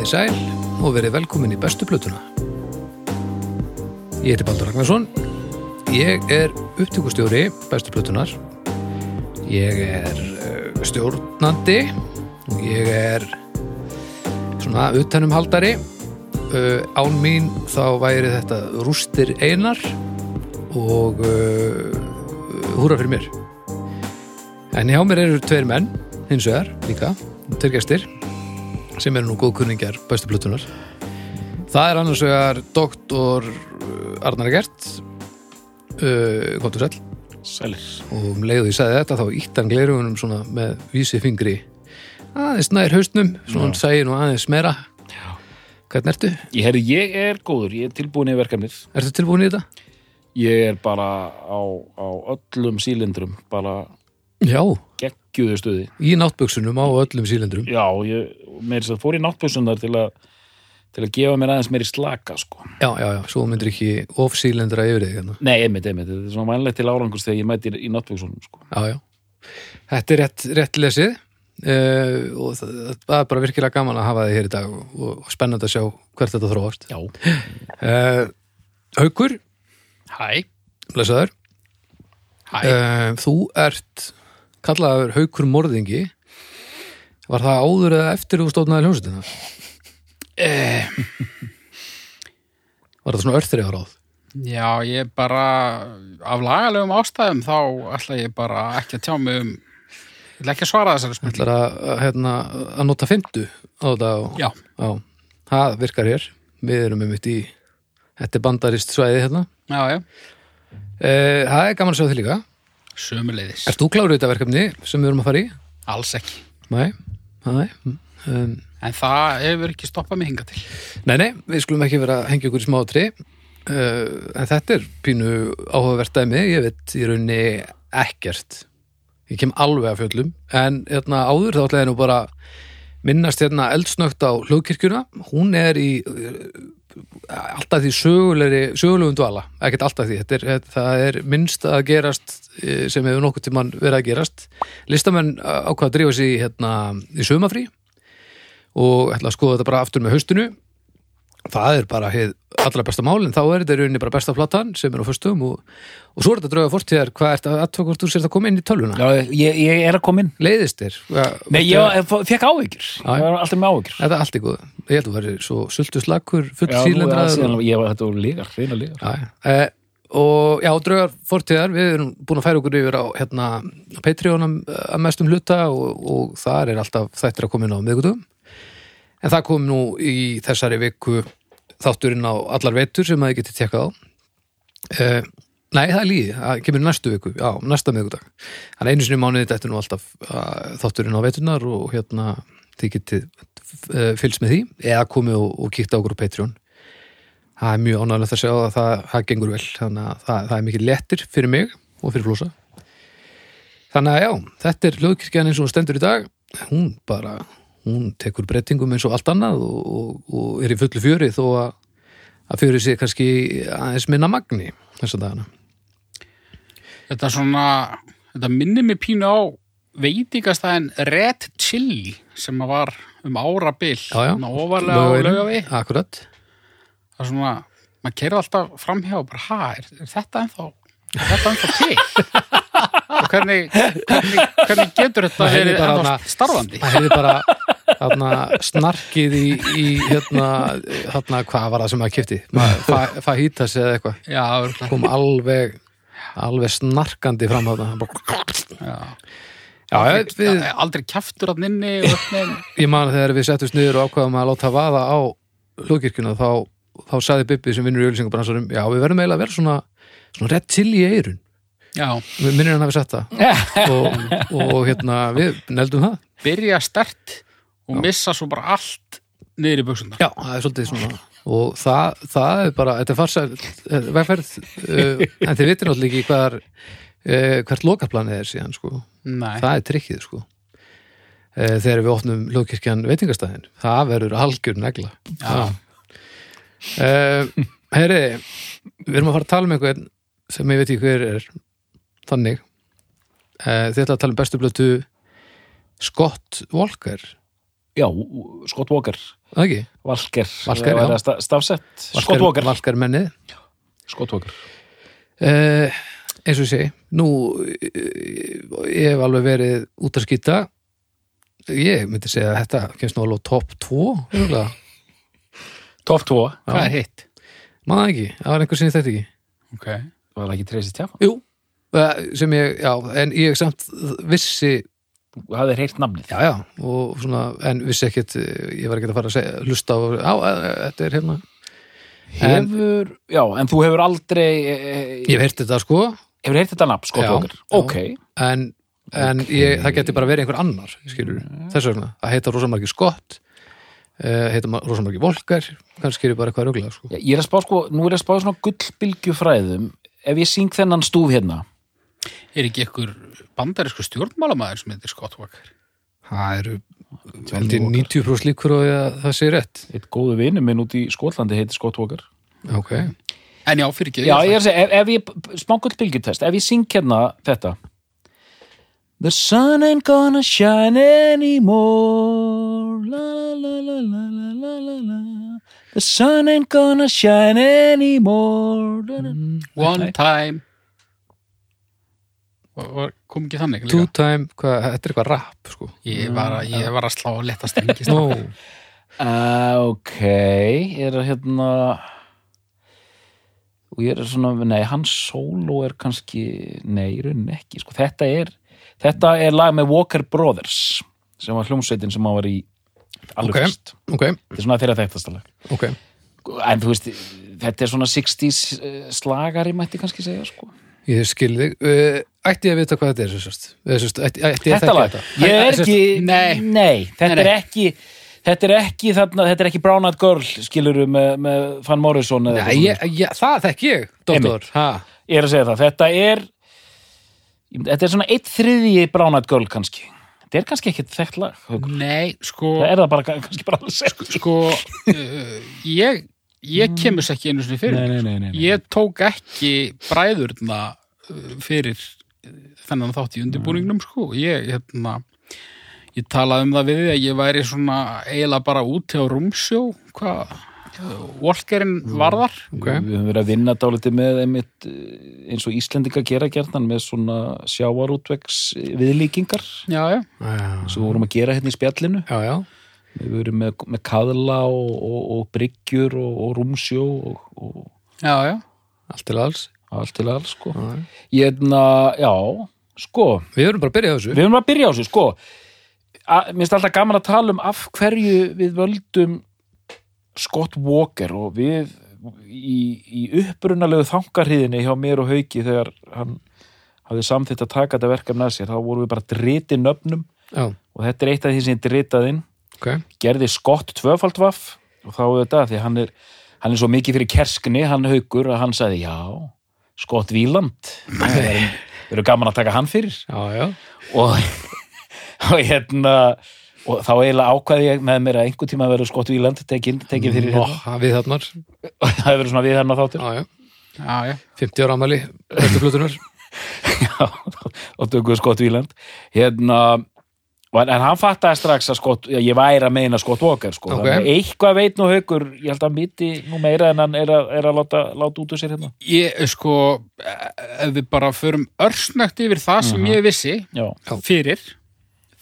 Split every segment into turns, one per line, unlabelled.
Komið í sæl og verið velkomin í bestu plötuna. Ég heiti Baldur Ragnarsson. Ég er upptökustjóri bestu plötunar. Ég er uh, stjórnandi ég er svona utanumhaldari. Uh, án mín þá væri þetta rústir einar og uh, húra fyrir mér. En hjá mér eru tveir menn, hins vegar líka, tveir gestir sem eru nú góðkunningjar bestu plötunar. Það er annars vegar doktor Arnar Gert uh, gott og sæll
Sælir.
og um leiðu ég sagði þetta þá ítt hann glerugunum svona með vísi fingri aðeins nær haustnum svona hann sæði nú aðeins meira
Já.
Hvernig ertu?
Ég, herri, ég er góður, ég er tilbúin í verkefnið.
Ertu tilbúin í þetta?
Ég er bara á, á öllum sílindrum, bara
Já,
geggjuðu stuði.
í náttböksunum á öllum sílendrum
Já, ég meir þess að fór í náttbúsunar til að til að gefa mér aðeins meiri slaka, sko.
Já, já, já, svo myndir ekki off-sílendra yfir þig hérna.
Nei, einmitt, einmitt, þetta er svona vænlegt til árangurs þegar ég mæti í náttbúsunum, sko.
Já, já. Þetta er rétt, rétt lesið uh, og það, það er bara virkilega gaman að hafa þig hér í dag og, og spennandi að sjá hvert þetta þróast.
Já.
Uh, Haukur,
Hæ,
blessaður,
hæ,
uh, þú ert kallaður Haukur Morðingi. Var það áður eða eftir þú stóðnaði hljómsveitina?
eh,
Var það svona örþri áráð?
já, ég bara, af lagalegum ástæðum þá ætla ég bara ekki að tjá mig um, ég ætla ekki að svara þessari spurning.
Ætlar að, að, hérna, að nota fymtu á þetta og,
Já,
já, það virkar hér. Við erum með mitt í, þetta er bandarist svæði hérna.
já, já,
Uh, það er gaman að sjá þig líka.
sömuleiðis,
Ert þú klárið þetta verkefni sem við erum að fara í?
alls ekki.
Nei, nei. Um,
En það hefur ekki stoppað mig hinga til.
nei, nei, við skulum ekki vera að hengja okkur í smá tri. Uh, en þetta er pínu áhugavert dæmi, ég veit í rauninni ekkert. Ég kem alveg af fjöllum, en hérna, áður þá ætlaði ég nú bara minnast hérna eldsnögt á hlugkirkjuna. Hún er í alltaf því sögulegum dvala, ekkert alltaf því. Er, það er minnst að gerast eh, sem hefur nokkuð tímann verið að gerast. Listamenn ákvað að drífa í, hérna, í sömafrí og ætla að skoða þetta bara aftur með haustinu það er bara heið allra besta mál en þá er þetta í rauninni bara besta platan sem er á föstum og, og svo er þetta drauga fortíðar hvað er þetta að hvort þú sért að koma inn í tölvuna
Já, ég, ég er að koma inn.
leiðist þér Hvað-
Nei, ég, fekk.
Já.
Ég var alltaf með áhyggjur.
þetta er allt í góð ég held að þú verður svo sultu slakur full
ja,
og,
ég var þetta voru lígar, reyna lígar.
já, eh, og já, draugar fortíðar við erum búin að færa okkur yfir á hérna, Patreonum að mestum hluta og, og þar er alltaf þættir að koma inn á miðgutum en það kom nú í þessari viku þátturinn á allar veitur sem að þið getið tekkað á. Uh, Nei, það er líði, það kemur næstu viku já, næsta miðgudag Þannig einu sinni í mánuði þetta er nú alltaf uh, þátturinn á veiturnar og hérna þið getið uh, fylgst með því eða komið og, og kíkt á okkur á Patreon. Það er mjög ánægilegt að sjá að það, það gengur vel þannig að það, það er mikið lettir fyrir mig og fyrir flósa Þannig að já, þetta er hljóðkirkjan eins og stendur í dag. Hún bara, hún tekur breytingum eins og allt annað og, og, og er í fullu fjöri þó að, að fjöri sé kannski aðeins minna magni þess að dagana.
Þetta er svona, þetta minnir mig pínu á veitingastæðin Red Chili sem að var um árabil,
Já, já.
ofarlega á laugavi.
Akkurat.
Það er svona, maður keirði alltaf framhjá og bara, ha, er, er þetta ennþá, þetta ennþá til? og hvernig, hvernig, hvernig getur þetta ennþá
þarna-
starfandi?
Það hefði bara þarna, snarkið í, í hérna, hérna, hvað var það sem maður kipti? Fajitas eða eitthvað. Kom alveg, alveg snarkandi fram á það.
já.
Já, ég, við,
Já, aldrei kjaftur að nynni
ég man þegar við settumst niður og ákvaðum að láta vaða á hlugkirkjuna þá, þá sagði Bibbi sem vinnur í ölsingabransarum já, við verðum eiginlega að vera svona, svona rétt til í eirun. Minnir hann að við sett það og, og hérna, við neldum það.
byrja stert og missa svo bara allt niður í buksundar.
Já, það er svolítið svona og það, það er bara, þetta er farsæl vegferð, uh, en þið vitir náttúrulega ekki hvar, uh, hvert lokaplanið er síðan, sko.
Nei,
Það er trikkið, sko. Uh, þegar við opnum hlugkirkjan veitingastæðin. Það verður algjör negla.
Já.
Heyri, við erum að fara að tala um einhvern sem ég veit ekki hver er þannig. Þið ætla að tala um bestu blötu Scott Walker.
Já, Scott Walker
ekki?
Valker,
Valker,
sta- stafsett Scott Walker
mennið
Scott Walker
uh, eins og ég segi nú eh, ég hef alveg verið út að skýta ég myndi segja að þetta kemst nú alveg á topp 2 örugglega.
Top 2,
Hvað er hitt?
maður ekki, það var einhver sinni þetta ekki
Ok.
var það ekki Tracy Tjaffa?
jú, eh, sem ég, já, en ég samt vissi,
Þú hafðir heyrt nafnið.
Já, já og svona, en vissi ekkit eh, ég var ekki að fara að segja, hlusta á, á eh, þetta er hérna. En-
Hefur, já, en þú hefur aldrei eh,
ég hef heyrt þetta sko.
Hefur heyrt þetta nafn,
Já,
Walker?
já.
Ok,
en, en ég, það geti bara verið einhver annar skilur, þess vegna, það heita rosamarki Scott uh, heita rosamarki Volker, kannski er ég bara eitthvað ruglega sko.
Já, ég er að spá sko, nú er ég að spá svona gullbylgjufræðum. Ef ég syng þennan stúf hérna
Er ekki ykkur bandarísku stjórnmálamæður sem heitir Scott Walker?
það eru held ég 90% líkur og að það sé rétt.
Eitt góðu vinur minn út í Skotlandi heitir Scott Walker.
Ok,
En já, fyrir ekki.
Já, ég er að segja, ef, ef ég, smá gullbylgjutest ef ég syng hérna þetta. The sun ain't gonna shine anymore. La la la la la la la la. The sun ain't gonna shine anymore.
One time. Og Kom ekki þannig
two
líka?
time hvað, þetta er eitthvað rap sko.
Ég var, að- ég var að slá að leta strengi.
no.
Uh, ok, er það hérna og ég er svona, nei, hans solo er kannski, nei, í rauninni ekki sko, þetta er, þetta er lag með Walker Brothers sem var hljómsveitin sem hann var í alveg
Ok.
fyrst,
ok,
þetta er svona þeirra þekktasta lag
ok
en þú veist, þetta er svona 60s eh, slagari mætti kannski segja sko
ég skil þig. Uh, ætti ég að vita hvað þetta er sem sagt, ætti, ég að þekka þetta?
Ég er ekki
Nei.
þetta
Nei, nei.
er ekki þetta er ekki þarna, þetta er ekki Brown Eyed Girl skiluru með, með Van Morrison eða
Nei,
eitthvað
ég, ég, það þekk ég, doktor.
Ég er að segja það, þetta er þetta er svona eitt þriðji Brown Eyed Girl kannski. Þetta er kannski ekkit þekkt lag.
Nei, sko,
það er það bara kannski bara alveg sett.
Sko, uh, ég, ég kemur sér ekki einu sinni fyrir.
nei, nei, nei, nei, nei.
Ég tók ekki bræðurna uh, fyrir uh, þennan þátt í undirbúningnum, sko. Ég, hérna, ég talaði um það við að ég væri svona eiginlega bara úti á rúmsjó, hvað, Volkerinn varðar.
ok
við höfum verið að vinna dálítið með einmitt, eins og Íslendinga gera gerðan með svona sjávarútvegs viðlíkingar
Já, já.
við vorum að gera hérna í spjallinu
já, já.
Við vorum með, með kaðla og, og, og bryggjur og, og rúmsjó og, og
Já, já.
allt til alls
allt til alls sko.
Já, já.
ég hefna, já, sko.
Við erum bara að byrja á þessu.
Við erum að byrja á þessu, sko. Að, mér finnst alltaf gaman að tala um af hverju við völdum Scott Walker og við í, í upprunalegu þangarhiðinni hjá mér og Hauki þegar hann hafði samþýtt að taka þetta verkefni að sér, þá vorum við bara driti nöfnum.
Já,
og þetta er eitt af því sem ég dritaði inn
ok,
gerði Scott tvöfaldvaff og þá er þetta, því hann er hann er svo mikið fyrir kerskni, hann haukur að hann sagði, já, Scott Wieland það er- verður gaman að taka hann fyrir.
Já, já.
Og, og hérna og þá eiginlega ákvaði ég með mér að einhver tíma verður Scott Wieland tekin, tekin fyrir
Nó,
hérna. og það hefur verið svona við hérna þáttur.
Já, já.
Já, já.
50 ára amæli, bestu flutunar
Já, og tökum við Scott Wieland hérna en hann fattaði strax að Scott já, ég væri að meina Scott Walker sko.
Ok.
Þannig að eitthvað veit nú haukur ég held að hann miti nú meira en hann er að, er að láta, láta út úr sér hérna.
Ég, sko, ef við bara förum örsnögt yfir það sem ég vissi
já,
fyrir,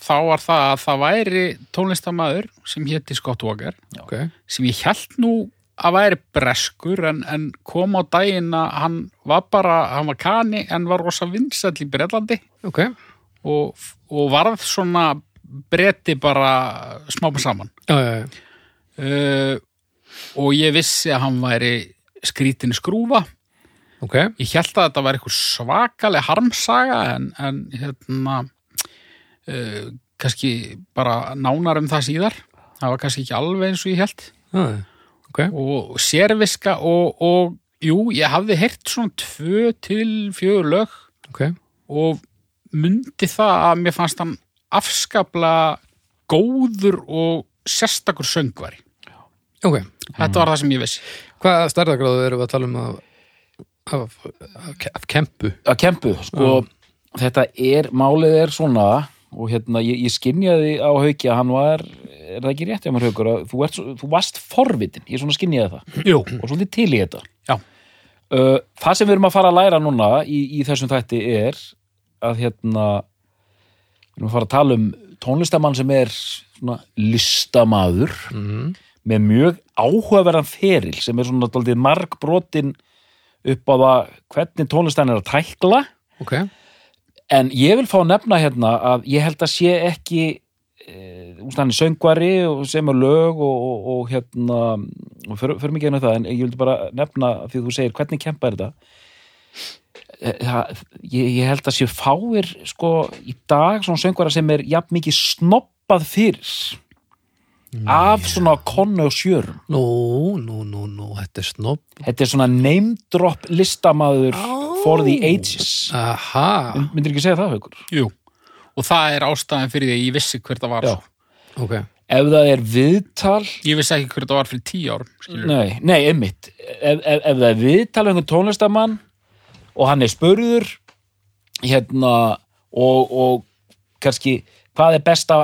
þá var það að það væri tónlistamæður sem héti Scott Walker,
ok,
sem ég held nú að væri breskur en, en kom á daginn að hann var bara, hann var kani en var rosa vinsall í Bretlandi.
Ok.
Og, og varð svona bretti bara smáma saman.
já, já, já,
Uh, og ég vissi að hann væri skrítin skrúfa.
Ok.
Ég held að þetta var eitthvað svakaleg harmsaga en, en hérna uh, kannski bara nánar um það síðar. Það var kannski ekki alveg eins og ég held
já, já, ok,
og sérviska og, og jú, ég hafði heyrt svona tvö til fjögur lög.
Ok.
Og myndi það að mér fannst hann afskapla góður og sérstakur söngvari.
Ok,
þetta var það sem ég vissi.
Hvað stærðagráðu erum við að tala um af, af, af, af kempu?
Að kempu sko, þetta er, málið er svona og hérna, ég, ég skinjaði á hauki að hann var, er það ekki rétt hjá mér haukur að þú, þú varst forvitin, ég svona skinjaði það.
Jú,
og svolítið til í þetta.
Já.
Uh, það sem við erum að fara að læra núna í, í þessum þætti er að hérna við erum að fara að tala um tónlistamann sem er svona listamaður
mm.
með mjög áhugaverðan feril sem er svona margbrotin upp á það hvernig tónlistan er að tækla
ok,
en ég vil fá að nefna hérna að ég held að sé ekki e, hann er söngvari og sem er lög og, og, og hérna fyrir, fyrir mikið hérna það en ég vildi bara nefna því þú segir hvernig kempa er þetta Eh, það, ég, ég held að sé fáir sko í dag svona söngvara sem er jafn mikið snoppað fyrir af svona konu og sjörum
nú, nú, nú, nú þetta er snobb,
þetta er svona name drop listamaður
Ó.
for the ages.
Aha.
Mynd- myndirðu ekki segja það haukur?
jú. Og það er ástæðan fyrir því að ég vissi hver það var
Já.
ok,
ef það er viðtal
Ég vissi ekki hver það var fyrir tíu árum.
Nei, nei, einmitt. Ef, ef, ef það er viðtal um einhvern tónlistamann og hann er spurður hérna og, og kannski hvað er besta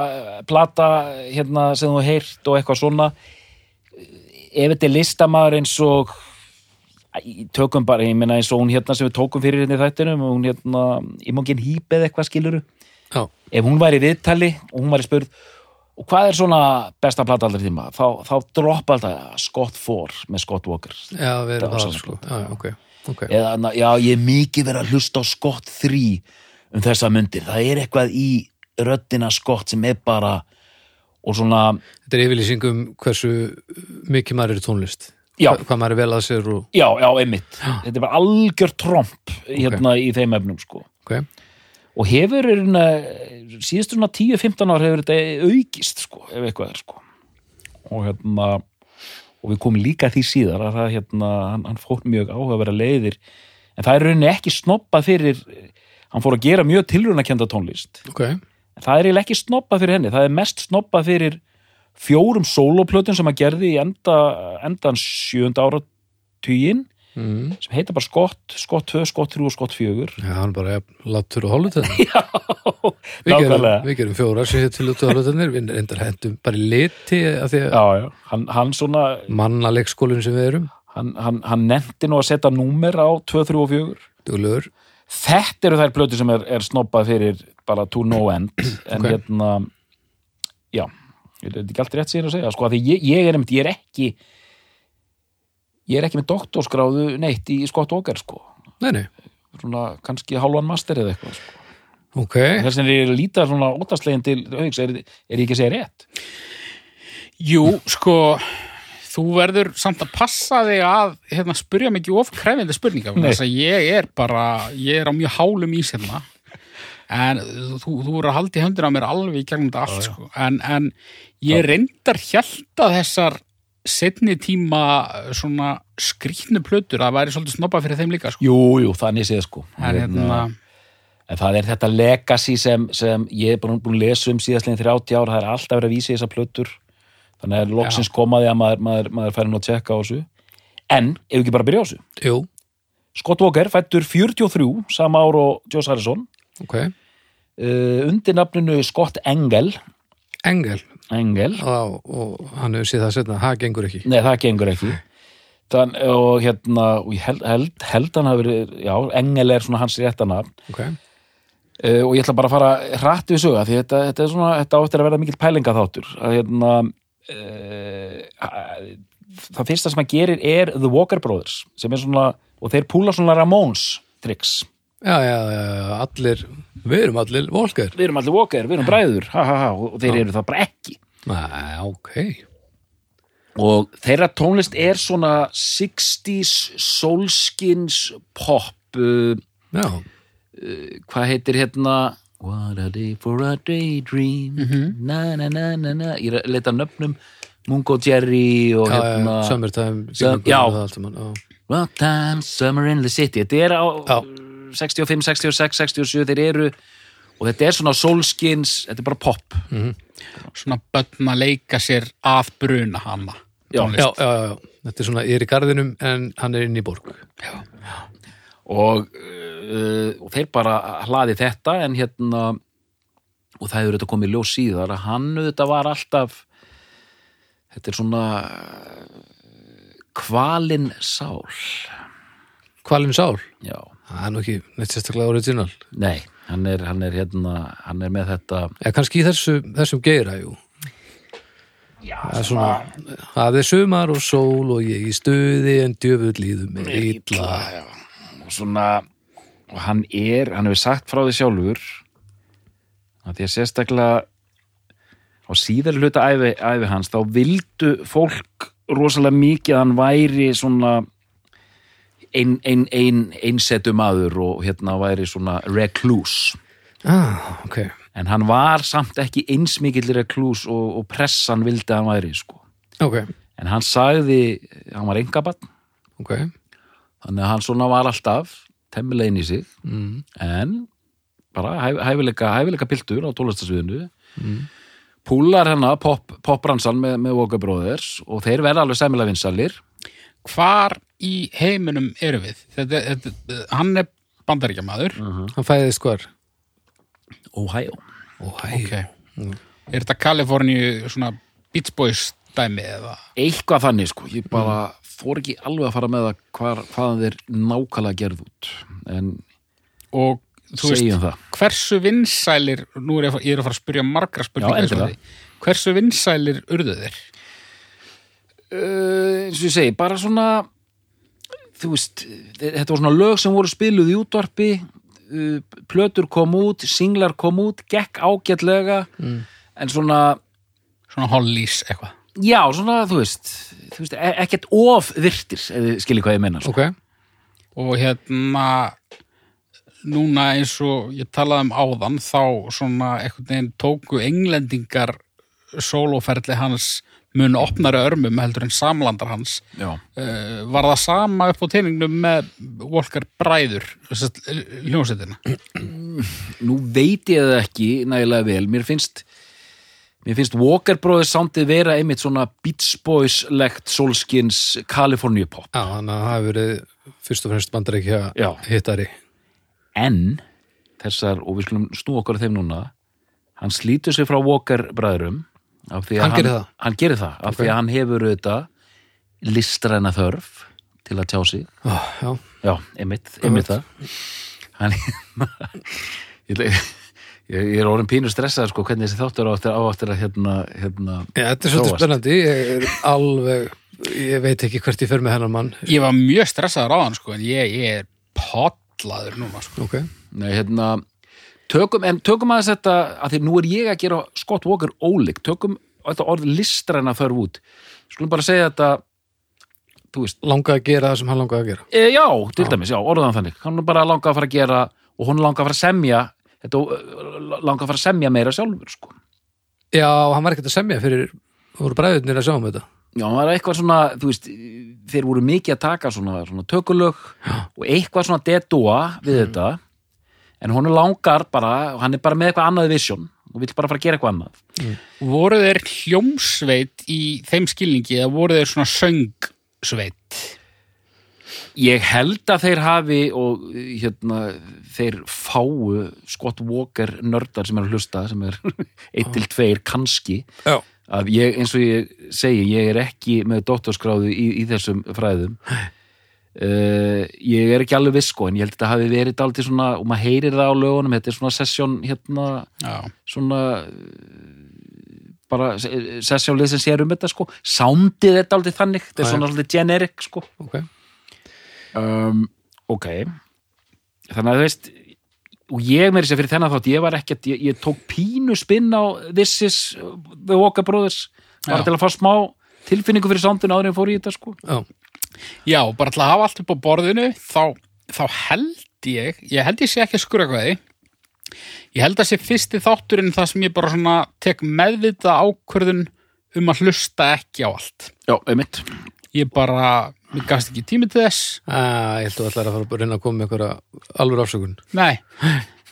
plata hérna sem þú heyrt og eitthvað svona? Ef þetta er listamaður eins og tökum bara, ég meina eins og hún hérna sem við tókum fyrir hérna í þættinum hún hérna, Imogen Heap eða eitthvað skiluru
já,
ef hún væri viðtali og hún væri spurð og hvað er svona besta plata allir tíma? Þá, þá droppa alltaf Scott 4 með Scott Walker.
Já, við erum
Það
það sko, já, já, ok, ok.
Eða já, ég er mikið verið að hlusta á Scott 3 um þessa myndir. Það er eitthvað í röddina Scott sem er bara og svona,
þetta er yfirlýsing um hversu mikið maður er í tónlist.
Já.
Hva, hvað maður er vel að sér og,
já, já, einmitt. Þetta er bara algjör tromp hérna í þeim efnum sko.
Ok,
og hefur síðustu svona 10-15 ár hefur þetta aukist sko, ef eitthvað er sko. Og hérna og við komum líka því síðar að það hérna, hann, hann fór mjög áhugaverða leiðir. En það er rauninni ekki snobbað fyrir hann fór að gera mjög tilrunakenda tónlist.
Ok.
En það er ekki snobbað fyrir henni. Það er mest snobbað fyrir fjórum sóloplötun sem hann gerði í enda, endan sjönda ára tugin
mm.
sem heita bara Skott, Skott 2, Skott 3 og Skott 4
já, hann bara látur og hálfutöðin
Já, nákvæmlega.
við gerum fjóra sem hér til látur og hálfutöðinir við reyndar hendum bara liti
Já, já, hann, hann svona
manna leikskólinn sem við erum.
Hann, hann, hann nefndi nú að setja númer á 2, 3 og 4
duglegur,
Þetta eru þær plötu sem er, er snobbað fyrir bara to no end. En
Ok.
hérna já, ég er ekki allt rétt sér að segja. Sko, að ég, ég er ég er ekki ég er ekki með doktorskráðu neitt í Scott Walker sko.
Nei, nei,
svona kannski hálfan master eða eitthvað sko.
ok.
Þess er ég lítið svona ótastlegin til auks, er, er ég ekki að segja rétt?
Jú, sko þú verður samt að passa þig að hérna, spyrja mikið of krefindi spurningar þess að ég er bara ég er á mjög hálum ís hérna. En þú, þú eru að halda í höndir á mér alveg í gegnum þetta allt sko. en, en ég reyndar hjælt að þessar setni tíma svona skrýtnu plötur að væri svolítið snobba fyrir þeim líka sko.
Jú, jú, þannig séð sko.
En hérna,
En það er þetta legacy sem, sem ég er búin að lesa um síðastlegin 30 ár, það er alltaf verið að vísa í þessar plötur. Þannig að loksins komaði að maður, maður, maður færi nú að tjekka á þessu. En, ef ekki bara byrja á þessu.
Jú,
Scott Walker fættur 43 sama ár og Joss Harrison.
Ok.
Uh, undir nafninu Scott Engel.
Engel,
Engel,
og, og hann hefur séð það setna það gengur ekki.
Nei það gengur ekki. Þann, og hérna og ég held, held, held hann hafi verið, já, Engel er svona hans réttanafn
ok,
Uh, og ég ætla bara að fara hratt við söga því þetta, þetta er svona, þetta áttir að verða mikill pælinga þáttur að hérna uh, það fyrsta sem hann gerir er The Walker Brothers sem er svona, og þeir púla svona Ramones tricks,
já, já, já, allir við erum allir volkar
við erum allir Walker, við erum bræður ha, ha, ha, og þeir eru það bara ekki.
Næ, ok.
Og þeirra tónlist er svona 60s soulskins pop uh,
já,
hvað heitir hérna? What a day for a daydream. Na na na na na. Ég er að leita að nöfnum. Mungo Jerry og
já,
hérna
summertime
Sum- já. Rock Time, Summer in the City. Þetta er á
Já.
65, 66, 67 þeir eru og þetta er svona soulskins þetta er bara pop
svona bönn að leika sér að bruna hana
Já.
Já, já, já, já, þetta er svona, ég er í garðinum en hann er inn í borg.
Og, uh, og þeir bara hlaði þetta en hérna og það hefur þetta komið í ljós síðar að hann auðvitað var alltaf þetta er svona kvalin sál.
Kvalin sál,
já,
það er nú ekki neitt sérstaklega original.
Nei, hann er, hann er hérna hann er með þetta.
Eða kannski í þessu, þessum geira, jú.
Já,
það er svona, það er sumar og sól og ég í stuði en djöfull líðum er illa.
já. og svona og hann er, hann hefur sagt frá því sjálfur að því að sérstaklega á síðar hluta æfi, æfi hans þá vildu fólk rosalega mikið að hann væri svona ein, ein, ein, einsetu maður og hérna væri svona recluse.
Ah, ok,
en hann var samt ekki eins mikill recluse og, og pressan vildi að hann væri sko.
ok,
en hann sagði, hann var engabann
ok.
Þannig að hann svona var alltaf temmilega inn í sig
mm.
en bara hæf, hæfileika, hæfileika piltur á tólastasviðinu mm. púlar hennar pop, popbransan með, með Walker Brothers og þeir verða alveg sæmilega vinsalir
Hvar í heiminum eru við? Þetta, þetta, hann er bandaríkjamaður.
hann fæðist hvar
Ohio
oh,
Ok. Er þetta Kaliforníu svona Beach Boys dæmi eða?
eitthvað þannig sko, ég bara fór ekki alveg að fara með það hvar, hvaðan þeir nákvæmlega gerð út en
Og þú veist,
það
hversu vinsælir, nú er ég, ég er að fara að spyrja margra spurninga.
Já.
Hversu vinsælir urðu þeir?
uh, eins og ég segi, bara svona þú veist, þetta var svona lög sem voru spiluð í útvarpi uh, plötur kom út, singlar kom út gekk ágætlega mm. en svona,
Svona hollís eitthvað.
já, svona, þú veist þú veist, e- ekkert of virtir ef þið skiljið hvað ég menna sko.
ok,
Og hérna, núna eins og ég talaði um áðan, þá svona einhvern veginn tóku englendingar sólóferli hans mun opnari örmum heldur en samlandar hans.
Já,
uh, var það sama upp á teiningnum með Volker Bræður hljómsveitina?
Nú veit ég það ekki nægilega vel, mér finnst mér finnst Walker Brothers soundið vera einmitt svona Beach Boys-legt Solskins California pop.
Já, þannig að það hafi verið fyrst og fremst bandaríkja
Já.
hittari.
En þessar, og við skulum snú okkar að þeim núna hann slítur sig frá Walker bræðurum
Hann gerir það?
hann gerir það, af því að hann hefur auðvitað listræna þörf til að tjá sig.
Oh, já,
já, einmitt, einmitt. það. Hann ég, ég, ég er orðin pínu stressað sko, hvernig þessi þáttur á eftir, á eftir að hérna, hérna
Já, þetta er svolítið spennandi. Ég er alveg, ég veit ekki hvert ég fer með hennar mann.
Ég var mjög stressaður á hann sko, en ég, ég er potlaður núna sko.
ok,
Nei, hérna, tökum, en tökum aðeins þetta, að því nú er ég að gera Scott Walker ólík, tökum þetta orð listræna þörf út. Skulum bara segja þetta, þú veist,
langaði að gera það sem hann langaði að gera.
E, já, til dæmis, já, orðan þannig. Hann bara langað að fara að gera og hún er langað að fara að semja, þetta, langað að fara að semja meira sjálfur, sko.
já, hann var ekkert að semja fyrir voru bræðurnir að sjá um þetta.
Já, það var eitthvað svona, þú veist, þeir voru mikið að taka svona, svona tökulög og eitthvað svona dedúa við þetta, en hún er langar bara, hann er bara með eitthvað annað vision og vill bara fara að gera eitthvað annað.
voru þeir hljómsveit í þeim skilningi eða voru þeir svona söngsveit
Ég held að þeir hafi og hérna, þeir fáu Scott Walker nördar sem er að hlusta, sem er eitt til tveir kannski,
já,
að ég, eins og ég segi, ég er ekki með doktorskráðu í, í þessum fræðum. Uh, ég er ekki alveg viss sko, en ég held að þetta hafi verið dálítið svona, og maður heyrir það á lögunum, þetta er svona sessjón, hérna,
já,
svona uh, bara sessjónlið sem sér um þetta sko. Soundið er dálítið þannig, þetta er svona svolítið generic sko.
Ok.
Um, ok. Þannig að þú veist og ég meiri sér fyrir þennan þátt, ég var ekkert ég, ég tók pínu spinn á This is The Walker Brothers bara
Já.
til að fá smá tilfinningu fyrir soundinu áður en fór í þetta sko.
Já,
já, bara til að hafa allt upp á borðinu þá, þá held ég ég held ég sé ekki að skura hvað því. Ég held að sé fyrsti þátturinn það sem ég bara svona tek meðvita ákvörðun um að hlusta ekki á allt.
Já, einmitt.
Ég bara, mér gafst ekki tími til þess.
Ah, ég held að ætla að fara að reyna að koma með einhverja alveg afsökun.
Nei,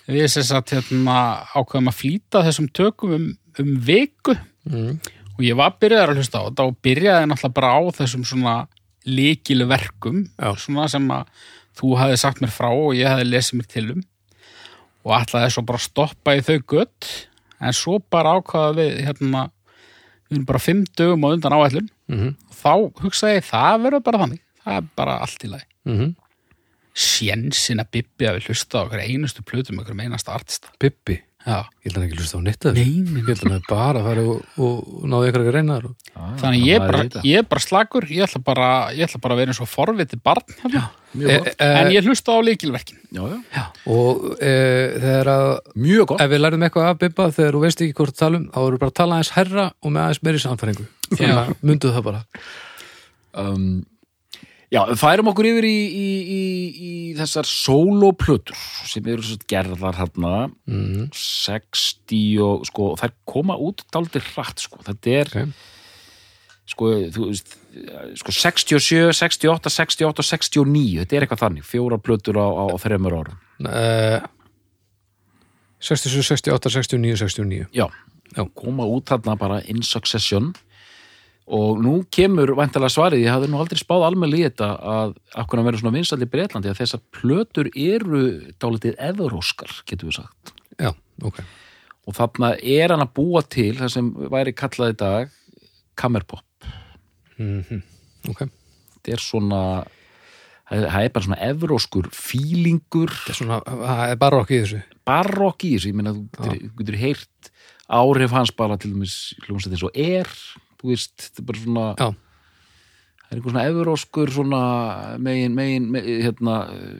við sem sagt hérna, ákveðum að flýta þessum tökum um, um viku.
Mm.
og ég var byrjaðar að hlusta á þetta og byrjaði náttúrulega bara á þessum svona líkilu verkum
Já.
svona sem að þú hafði sagt mér frá og ég hafði lesið mér til um og svo bara að stoppa í þau gött en svo bara ákvaða við hérna, við erum bara fimm dögum á undan áætlun.
Mm
þá hugsaði ég, það verður bara þannig. Það er bara allt í lagi.
-hmm.
sjensin að Bibbi að við hlusta á okkur einustu plötum okkur einasta artista.
Bibbi,
Já,
ég held að hann ekki hlusta á þessu.
nei, nei,
Ég held að hann bara að fara og, og náðu ykkur að reyna þar og...
þannig ég er bara, ég bara slagur ég ætla bara, ég ætla bara að vera eins og forviti barn hérna.
Mjög
e,
gott.
e,
en ég hlusta á líkilverkin
Já, já.
og e, þegar að
Mjög gott.
ef við lærðum eitthvað af Bibba þegar þú veist ekki hvort að tala um þá erum við bara að tala aðeins herra og með aðeins meiri samfæringu þannig að mundu það bara
um, Já, færum okkur yfir í, í, í, í þessar soloplötur sem eru svo gerðar hérna
mm.
60 og sko, þær koma út dálítið hratt sko, þetta er
Ok.
sko, þú veist sko 67, 68, 68 69, þetta er eitthvað þannig fjóra plötur á, á, þreymur árum.
E, 67, 68, 69, 69
Já,
Já.
koma út þarna bara in succession og nú kemur væntalega svarið, ég hafði nú aldrei spáð almennilega í þetta að akkur að vera svona vinsall í Breitlandi að þessar plötur eru dálítið eðuróskar, getur við sagt.
Já, ok.
Og þarna er hann að búa til það sem væri kallað í dag kammerpop,
mm Ok,
þetta er svona það er bara svona evróskur fílingur,
er það er bara okkur í þessu.
Barokk í þessu ég meina, þú getur, heyrt áhrif hans bara til dæmis hljómsveit eins og er, þú veist þetta er bara svona
Já,
það er einhver svona evróskur svona megin, megin, megin hérna,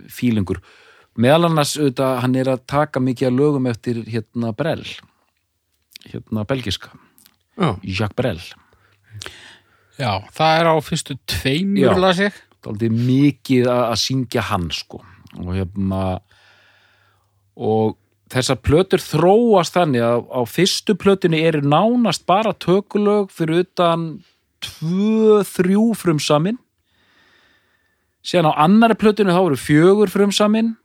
fílingur meðal annars auðvitað, hann er að taka mikið að lögum eftir hérna Brel hérna belgiska
já,
Jacques Brel
Já, það er á fyrstu tveimur las ég.
Dálítið mikið að að syngja hann sko. Og hérna og þessar plötur þróast þannig að á fyrstu plötunni eru nánast bara tökulög fyrir utan tvö, þrjú frumsamin. Síðan á annari plötunni þá eru fjögur frumsamin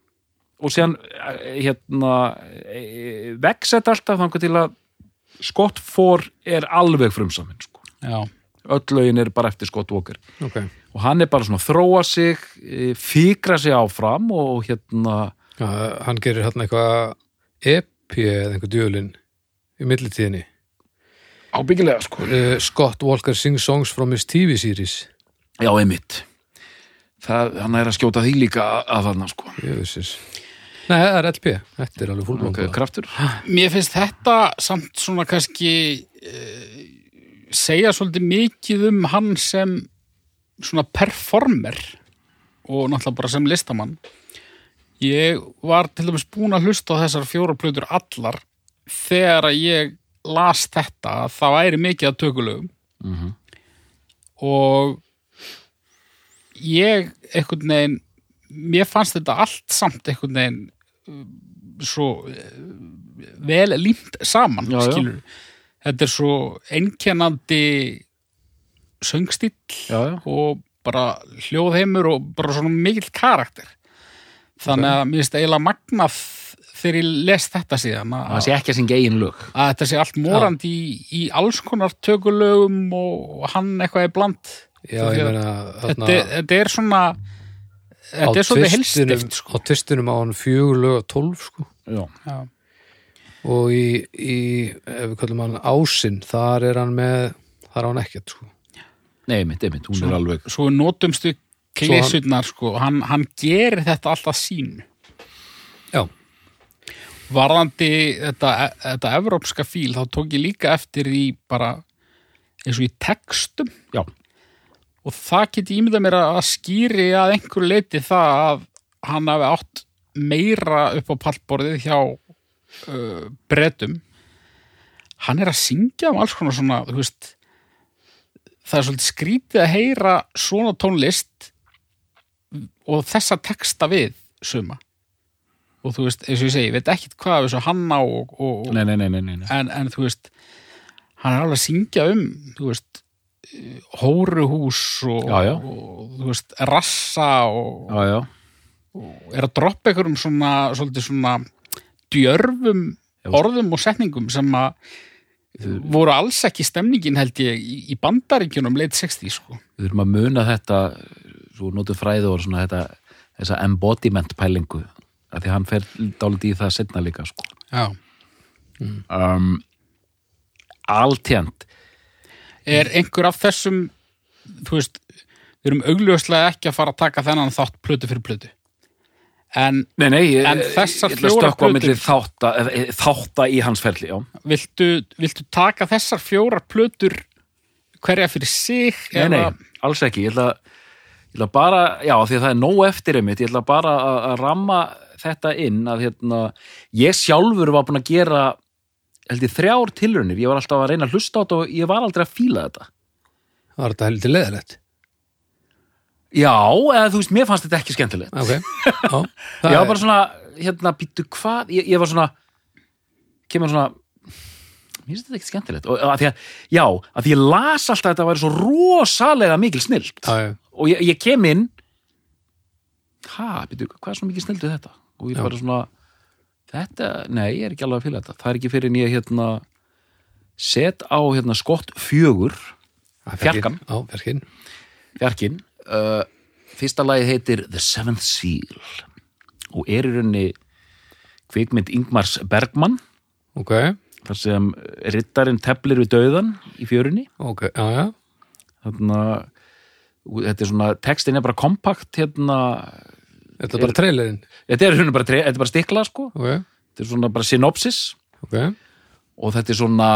og síðan eh, hérna vex þetta alltaf þannig til að Scott 4 er alveg frumsamin sko. Öll lögin er bara eftir Scott Walker.
Ok.
Og hann er bara svona að þróa sig eh, fikra sig áfram og hérna
Hann gerir hérna eitthvað EP eða einhver djölin í millitíðinni.
Ábyggilega sko.
Uh, Scott Walker sings songs from his TV series.
Já, einmitt. Það, hann er að skjóta því líka að þarna sko.
Vissis Nei, það er LP, þetta er alveg fúlbók
okay, kraftur.
Mér finnst þetta samt svona kannski uh, segja svolítið mikið um hann sem svona performer og náttúrulega bara sem listamann ég var til dæmis búin að hlusta á þessar fjóra plötur allar þegar að ég las þetta að það væri mikið að tökulögum
Mhm.
og ég einhvern veginn mér fannst þetta allt samt einhvern veginn uh, svo uh, vel límt saman
Já, já.
þetta er svo einkennandi söngstíll
já, já.
og bara hljóðheimur og bara svona mikill karakter þannig að mér finnst eiginlega magnað þegar ég les þetta síðan að,
það sé ekki að syngja eigin lög.
að þetta sé allt morandi í, í alls konar tökulögum og hann eitthvað er bland.
Já, ég meina
þetta,
þarna
þetta er svona þetta er svolítið helstift sko.
á tvistinum á hann fjögur lög og tólf sko.
Já,
Já.
og í, í ef við kallum hann ásinn þar er hann með, þar er hann ekkert sko.
Nei, einmitt, einmitt, hún er alveg
svo við klísutnar sko, hann, hann gerir þetta alltaf sín
Já,
varðandi þetta, þetta evrópska fíl þá tók ég líka eftir því bara eins og í textum.
Já,
og það geti ímyndað mér að skýri að einhverju leiti það að hann hafi átt meira upp á pallborðið hjá uh, bretum. Hann er að syngja um alls konar svona veist það er svolítið skrítið að heyra svona tónlist og þessa texta við suma og þú veist, eins og ég segi, ég veit ekkit hvað þessu hann á og, og,
nei, nei, nei, nei, nei, nei.
en, en þú veist hann er alveg að syngja um þú veist hóruhús og,
Já, já.
og þú veist rassa og,
já,
og er að droppa einhverjum svona svona djörfum orðum og setningum sem að voru alls ekki stemningin held ég í, bandaríkjunum leit 60 sko.
við þurfum að muna þetta svo notum fræði og svona þetta þessa embodiment pælingu að því hann fer dálítið í það setna líka sko.
Já,
um, alltjent
er einhver af þessum þú veist, við erum augljóslega ekki að fara að taka þennan þátt plötu fyrir plötu. En
Nei, nei, ég,
En þessar
að á
plötur-
milli þátta, eh, þátta í hans ferli,
viltu, viltu taka þessar fjórar plötur hverja fyrir sig
Nei, nei, alls ekki, ég ætla, ég ætla bara, já, því að það er nóg eftir einmitt, ég ætla bara að, ramma þetta inn að hérna, ég sjálfur var búin að gera, held ég, þrjár tilraunir, ég var alltaf að reyna að hlusta á þetta og ég var aldrei að fíla þetta.
Var þetta heldur leðilegt
Já, eða þú veist, mér fannst þetta ekki skemmtilegt.
Ok, já
Ég var bara svona, hérna, býttu hvað, ég, ég var svona, kemur svona, mér finnst þetta ekki skemmtilegt. Og að því að, já, að því ég las alltaf að þetta væri svo rosalega mikil snilt.
Já, já,
Og ég, ég kem inn, ha, býttu, hvað er svo mikil snilt við þetta? Og ég
Já.
bara svona, þetta, nei, ég er ekki alveg að fylga þetta. Það er ekki fyrir en ég, hérna, set á, hérna, skott fjögur.
Já, fjarkin
fjarkinn. Uh, fyrsta lagið heitir The Seventh Seal. Og er í rauninni kvikmynd Ingmars Bergmann
Ok,
þar sem rittarinn teflir við dauðan í fjörunni.
Ok, já, já.
Þarna þetta er svona, textin er bara kompakt hérna,
Þetta er bara trailerinn?
Þetta er bara, þetta er bara stikla sko,
Ok,
þetta er svona bara synopsis.
Ok.
Og þetta er svona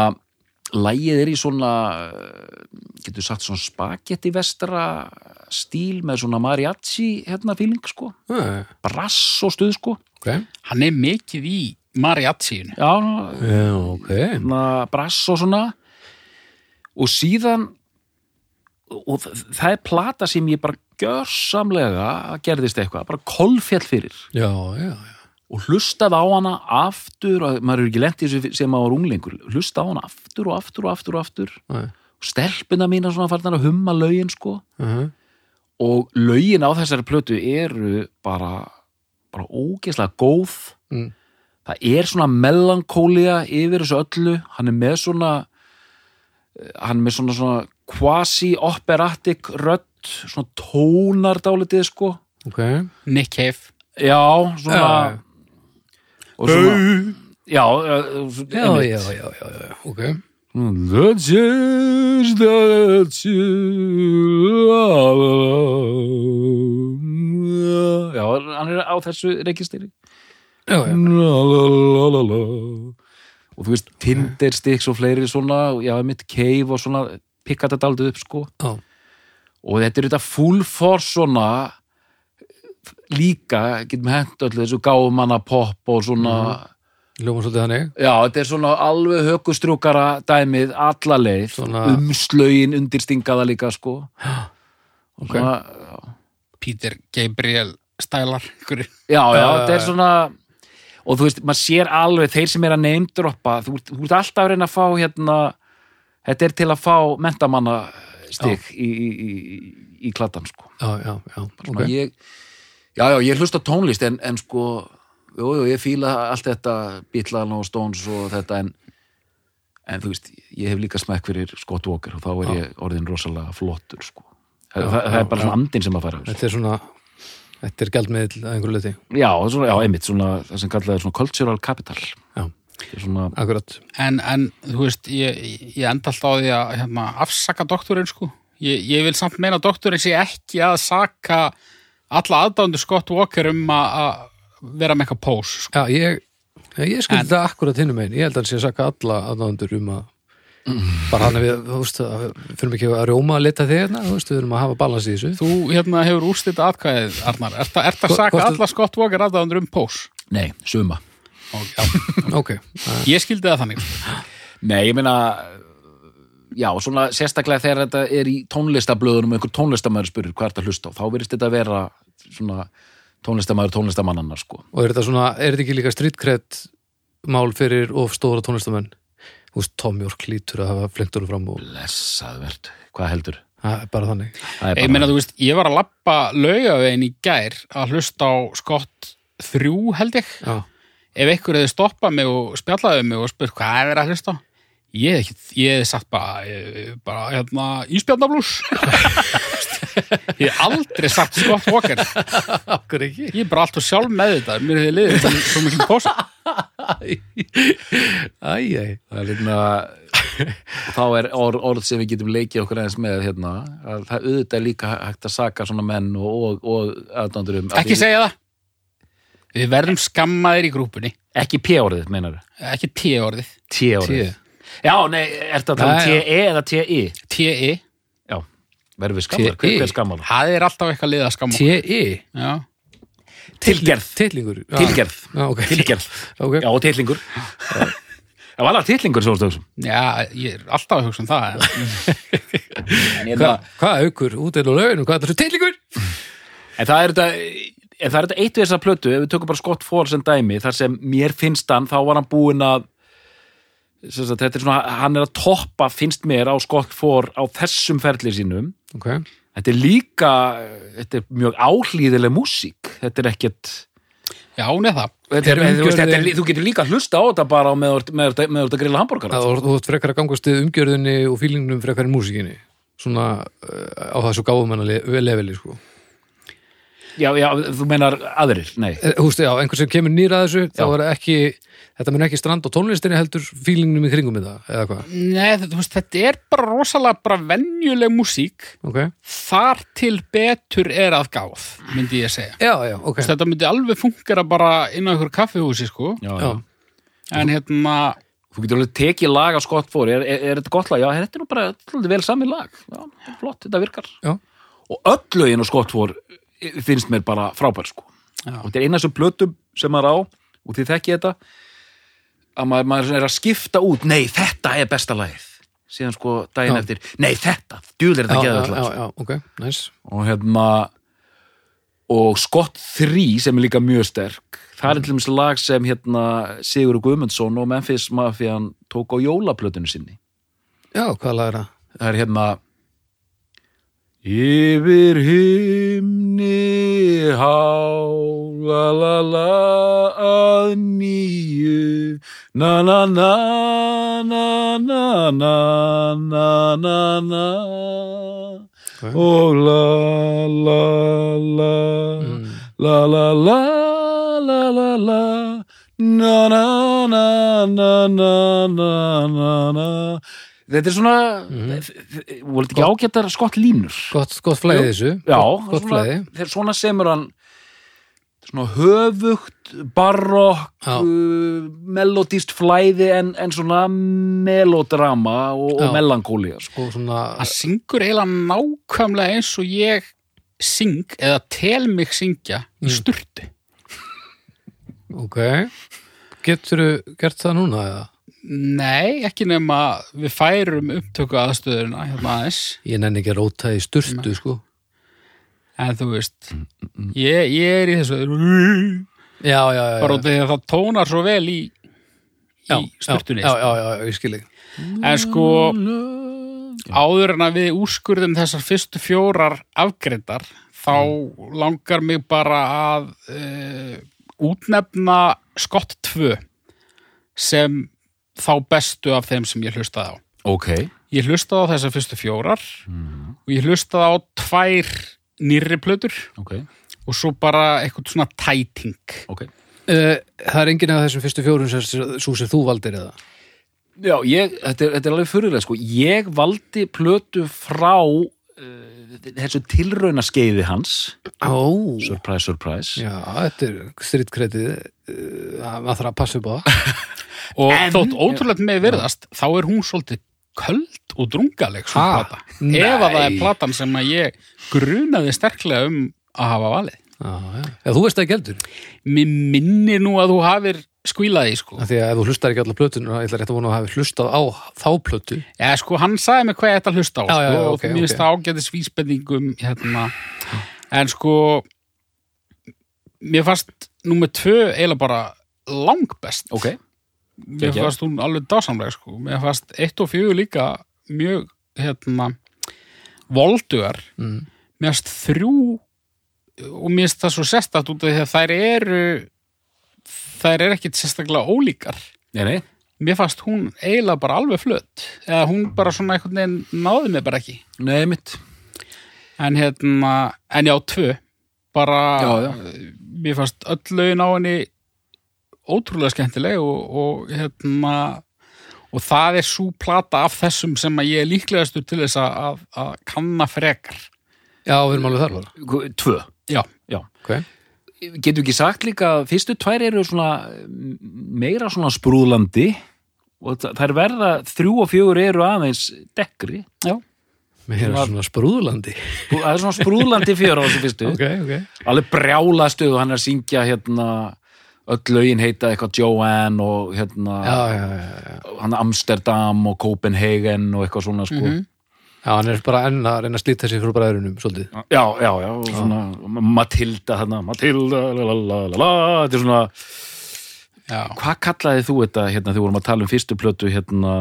lægið er í svona getur sagt svona spagetti vestra stíl með svona mariachi hérna fíling sko.
Já,
brass og stuð sko.
Hann er mikið í mariachiinu.
Já, hérna, brass og svona. Og síðan og það er plata sem ég bara gjörsamlega gerðist eitthvað, bara kolfjall fyrir
Já, já, já
og hlustað á hana aftur og maður er ekki þessu sem maður var unglingur hlustað á hana aftur og aftur og aftur og aftur
Nei.
og stelpuna mína svona farnar að humma lögin sko
Uh -huh.
og lögin á þessari plötu eru bara bara ógeðslega góð
Mm.
það er svona melankólia yfir þessu öllu hann er með svona eh, hann er með svona, svona quasi-operatic rödd svona tónar dálitið sko.
Ok,
Nick Cave.
Já, svona
já,
og svona já,
já, já, já, já, já, ok.
The change that you Já, hann er á þessu reikistýri.
Já, já,
og þú veist, Tinder sticks og fleiri svona, já, mitt cave og svona, pikka þetta aldrei upp, sko.
Já,
og þetta er þetta full force svona líka, getum hent öllu þessu gáfumanna pop og svona
ljóma svolítið þannig.
Já, þetta er svona alveg hökustrjúkara dæmið alla leið,
Svona-
umslögin undirstingaða líka sko. Og
Ok.
svona,
Peter Gabriel stælar
já, já,
Uh,
þetta er svona og þú veist, maður sér alveg þeir sem er að neymdroppa, þú, þú ert alltaf að reyna að fá hérna, þetta er til að fá mentamanna stig í, í, í, í kladdan sko.
Já, já, já,
Svona
ok.
ég, já, já, ég hlusta tónlist en, en sko, jú, jú, ég fíla allt þetta Beatlan og Stones og þetta en, en þú veist ég hef líka smekk fyrir Scott Walker og þá er ég orðin rosalega flottur sko. það, það, er bara andinn sem að fara
Þetta er svona Þetta er gjaldmiðl að einhverju liti
já, svona, já, einmitt, svona, það sem kallað svona cultural capital svona,
akkurat
En, en þú veist, ég, ég enda alltaf á því að hérna, afsaka doktorinn sko. Ég, ég vil samt meina að doktorinn sé ekki að saka alla aðdándu Scott Walker um að vera með eitthvað pós. Sko.
Já, ég, ég
En-
þetta akkurat hinnum einn Ég held að hann sé að saka alla aðnándur um að bara hann er við, þú veist, að við fyrir ekki að rjóma að leta þig hérna, þú veist, við erum að hafa balans í þessu
Þú hérna, hefur úrstýtt atkvæðið, Arnar. Ert að, ert að saka alla Scott Walker aðdándur um pós?
nei, suma
Ok, það-
Ég skildi það þannig.
nei, ég meina já, svona sérstaklega þegar þetta er í tónlistablöðunum og einhver tónlistamæður spyrir hvað er þetta að hlusta á, þá verðist þetta vera svona tónlistamæður tónlistamannanna sko.
Og er þetta svona, er þetta ekki líka streetkred mál fyrir of stóra tónlistamenn? Þú veist, Tom York lítur að hafa flengt honum fram og
blessað verð, hvað heldur?
Það er bara þannig.
Það er
Ég meina, þú veist, ég var að lappa laugavegin í gær að hlusta á Scott 3 held ég.
Já,
ef einhver hefði stoppað mig og spjallaði mig og spurt hvað er verið að hlusta ég hef sagt bara, ég, bara hérna, íspjarnablús ég hef aldrei sagt Scott Walker. Ég er bara alltaf sjálf með þetta mér hefði liðið svo- svo mikil posa.
Æj,
það er hérna þá er orð, orð sem við getum leikið okkur eins með hérna, að það auðvitað líka hægt að saka svona menn og, og, og aðdándur um
Ekki segja það. Við verðum skammaðir í grúpunni.
ekki p-orðið, meinar
Ekki T-orðið.
t-orðið já, nei, ertu að tala um t-e eða t-i
T-I.
já, verðum við skamlar, hver,
TI?
hver skamlar
Það er alltaf eitthvað liða að skamma.
T.I.
Já.
tilgerð,
Tillingur
tilgerð
Já, ok.
tilgerð,
Ok.
já, og tillingur það var alveg tillingur svo stöðum
Já, ég er alltaf að hugsa um það.
hvað aukur út eða löginu, hvað er þessu tillingur?
en það er þetta en það er þetta eitt við þessa plötu, ef við tökum bara Scott Ford sem dæmi, þar sem mér finnst hann þá var hann búinn að sagt, þetta er svona, hann er að toppa finnst mér á Scott Ford á þessum ferli sínum
Ok,
þetta er líka, þetta er mjög áhlýðileg músík, þetta er ekkert
Já, er það.
þetta veist, þetta
umgjörðin-
þú getur líka hlusta á þetta bara með þetta grilla hambúrgar
þú ert frekar að gangast við umgjörðinni og fílingnum frekar en músikinni svona uh, á þessu gáfumanna leveli sko.
Já, já, þú meinar aðrir, nei
Eh, veist, já, einhver sem kemur nýra þessu þá
Já.
er ekki, þetta mun ekki strand á tónlistinni heldur fílingnum í kringum þetta, eða hvað
Nei, þetta, veist, þetta er bara rosalega bara venjuleg músík.
Ok,
Þar til betur er að gáð, myndi ég segja.
já, já, ok
Þetta myndi alveg fungera bara inn á einhver kaffihúsi, sko.
já,
Já,
En hérna,
þú getur alveg tekið lag á Scott Ford er, er, er þetta gott lag? Já, þetta er nú bara vel sami lag já, flott, þetta virkar
Já.
og öll lögin á Scott Ford finnst mér bara frábær sko
Já.
og þetta er eina sem plötum sem maður á og þið þekki þetta að maður, maður er að skipta út nei, þetta er besta lagið síðan sko daginn
Já.
eftir, nei þetta djúl
já,
þetta
já,
geðvægt
já,
lag sko.
já, ok, nice
og hérna og Scott 3 sem er líka mjög sterk það er til dæmis lag sem hérna Sigur Guðmundsson og Memphis Mafian tók á jólaplötunni sinni
Já, hvað lag er það?
það er hérna Yfir himni há la la la að nýju na na na na na na na na na og la la la
Mm.
la la la la la la na na na na na na na na Þetta er svona voru þetta ekki ágættar skott línur.
Gott, gott flæði þessu.
Já,
gott, flæði.
þegar svona semur hann svona höfugt barokk uh, melodíst flæði en, en svona melodrama og, og melankólia sko.
svona
hann syngur eiginlega nákvæmlega eins og ég syng eða tel mig syngja í sturtu.
ok. Getur gert það núna eða?
Nei, ekki nema við færum upptöku aðstöðuna hérna aðeins.
Ég nenni ekki að róta í sturtu sko.
En þú veist, ég, ég er í þessu.
Já, já, já,
bara út af því að það tónar svo vel í,
já,
í sturtunni.
Já, já, já, já, ég skil ekki
En sko, áður en að við úrskurðum þessar fyrstu fjórar afgreitar, þá langar mig bara að uh, útnefna skott 2 sem þá bestu af þeim sem ég hlustaði á.
Ok,
Ég hlustaði á þessar fyrstu fjórar og ég hlustaði á tvær nýrri plötur
ok,
og svo bara eitthvað svona tæting.
ok
uh, Það er enginn af þessum fyrstu fjórum sem, svo sem þú valdir eða
Já, ég, þetta, er, þetta er alveg fyrirlega sko. ég valdi plötu frá þessu tilraunaskeiði hans.
Ó,
surprise, surprise.
Já, þetta er strítkredið uh, að þarf að passa upp á. Það
Og
En-
þótt ótrúlega með virðast, þá er hún svolítið köld og drungaleg svo
Ha?
plata. Ef að það er platan sem að ég grunaði sterklega um að hafa valið.
Já, já, já, þú veist það ekki heldur
Mér minnir nú að þú hafir skvílaði, sko.
af því að ef þú hlustar ekki allar plötun ég ætla rétt að vona að hafa hlustað á þá plötu
Já, sko, hann sagði mig hvað ég ætti að hlusta á,
Já,
sko,
já, já,
og
ok,
mér finnst
ok.
það ágætis vísbendingum, hérna. En sko, mér fannst númer tvö eiginlega bara langbest.
Ok,
mér
Geggjað.
fannst hún alveg dásamlega sko. mér fannst eitt og fjögur líka mjög hérna voldugar
mm.
mér fannst þrjú og mér finnst það svo sérstætt út af því að þær eru þær eru ekkit sérstaklega ólíkar
nei, nei
mér fannst hún eiginlega bara alveg flött eða hún bara svona einhvern veginn náði mig bara ekki
Nei, mitt
en hérna, en já, tvö bara,
Já, já.
mér fannst öll lögin á henni ótrúlega skemmtileg og, og hérna og það er svo plata af þessum sem að ég er líklegastur til þess að, að, að kanna frekar
Já, við erum alveg þar.
Tvö.
já,
Já.
Ok.
Getur ekki sagt líka að fyrstu tvær eru svona mm, meira svona sprúðlandi og þa- þær verða þrjú og fjögur eru aðeins dekkri.
já,
Mér er svona sprúðlandi.
Það er svona sprúðlandi fjör á þessu fyrstu.
Ok, ok.
Alveg brjála stuð og hann er að syngja hérna öll lögin heita eitthvað Joanne og hérna
Já, já, já, já.
hann Amsterdam og Copenhagen og eitthvað svona sko.
Mhm.
Já, hann er bara enn að reyna að slíta sig frá bræðurunum, svolítið.
Já, já, já, og svona Matilda þarna, Matilda, la la la la la, þetta er svona
já.
Hvað kallaði þú þetta hérna þegar vorum að tala um fyrstu plötu hérna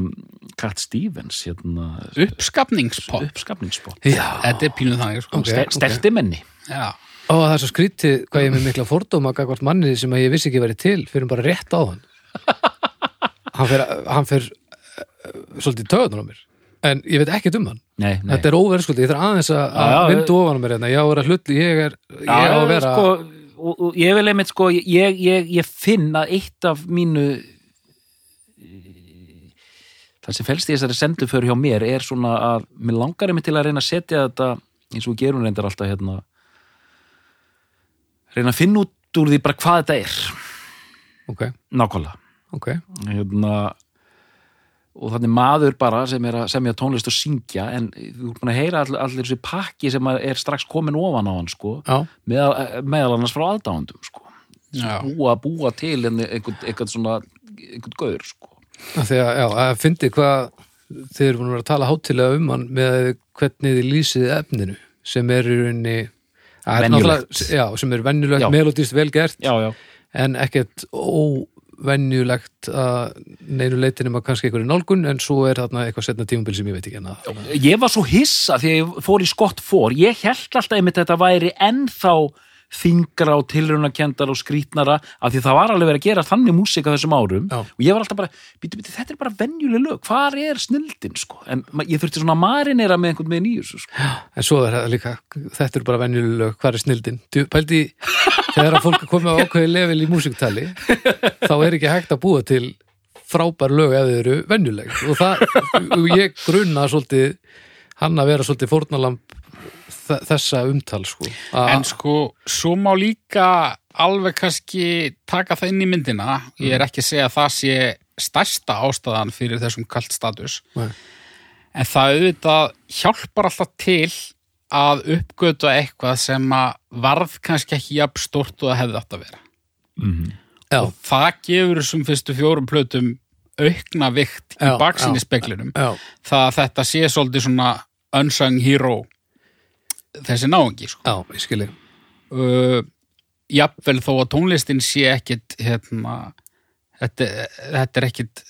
Cat Stevens hérna
uppskapningspop
uppskapningsspott
Já.
þetta er pínuð þannig sko.
Ok.
Ste Stelti menni
já,
Ó, það er svo skrítið hvað ég er með mikla fordóma gagvart manni sem að ég vissi ekki verið til fyrir bara rétt á hann. hann fer, hann fer uh, svolítið töðunar á mér. En ég veit ekkert um hann.
Nei, nei
Þetta er óverðskuldið. Ég þarf aðeins að,
Já, já,
vindu ofan á mér hérna. Ég á að vera hluti, ég er, ég á að vera...
sko, og, og ég vil einmitt sko ég, ég, ég finn að eitt af mínu það sem felst í þessari senduför hjá mér er svona að mér langar einmitt til að reyna að setja þetta eins og gerum reyndar alltaf hérna reyna að finna út úr því bara hvað þetta er
Ok,
nákvæmlega
ok.
hérna, og þannig maður bara sem er að semja tónlist og syngja en þú ert búin að heyra all, allir þessi pakki sem er strax komin ofan á hann sko, meðal, meðal annars frá aðdándum sko. búa, búa til einhvern, svona einhvern gaur sko.
að, já, að fyndi hvað þið eru búin að vera að tala hátilega um hann með hvernig þið lýsið efninu sem er í rauninni er
Venjulegt.
sem er venjulegt, melodíst vel gert
já, já,
en ekkert óvenjulegt að neinu leitinum að kannski einhverju nálgun en svo er þarna eitthvað setna tímabil sem ég veit ekki en að
ég var svo hissa að ég fór í skott fór ég held alltaf einmitt að þetta væri ennþá þingra og tilrunarkendar og skrítnara af því það var alveg verið að gera þannig músík á þessum árum.
Já.
og ég var alltaf bara, býtu, býtu, þetta er bara venjuleg lög, hvar er snildin sko, en ég þurfti svona að marinera með einhvern með nýjus sko.
en svo er það líka, þetta er bara venjuleg hvað er snildin, Djú- pældi þegar að fólk komið á ákveði level í músiktali þá er ekki hægt að búa til frábær lög ef þau eru venjuleg. Og það, og ég grunna svolítið hann að vera svolítið fórnalamb þ- þessa umtal sko
En sko, svo má líka alveg kannski taka það inn í myndina. Ég er ekki að segja að það sé stærsta ástæðan fyrir þessum kalt status.
Nei.
En það auðvitað hjálpar alltaf til að uppgöta eitthvað sem að varð kannski ekki jafn stort og það hefði átt að vera.
já,
Og það gefur þessum fyrstu fjórum plötum aukna vikt í baksinni speklinum. Það að þetta sé svolítið svona unsung hero þessi náungi, sko.
já, ég skilji
uh, jafnvel þó að tónlistin sé ekkit hérna þetta, þetta er ekkit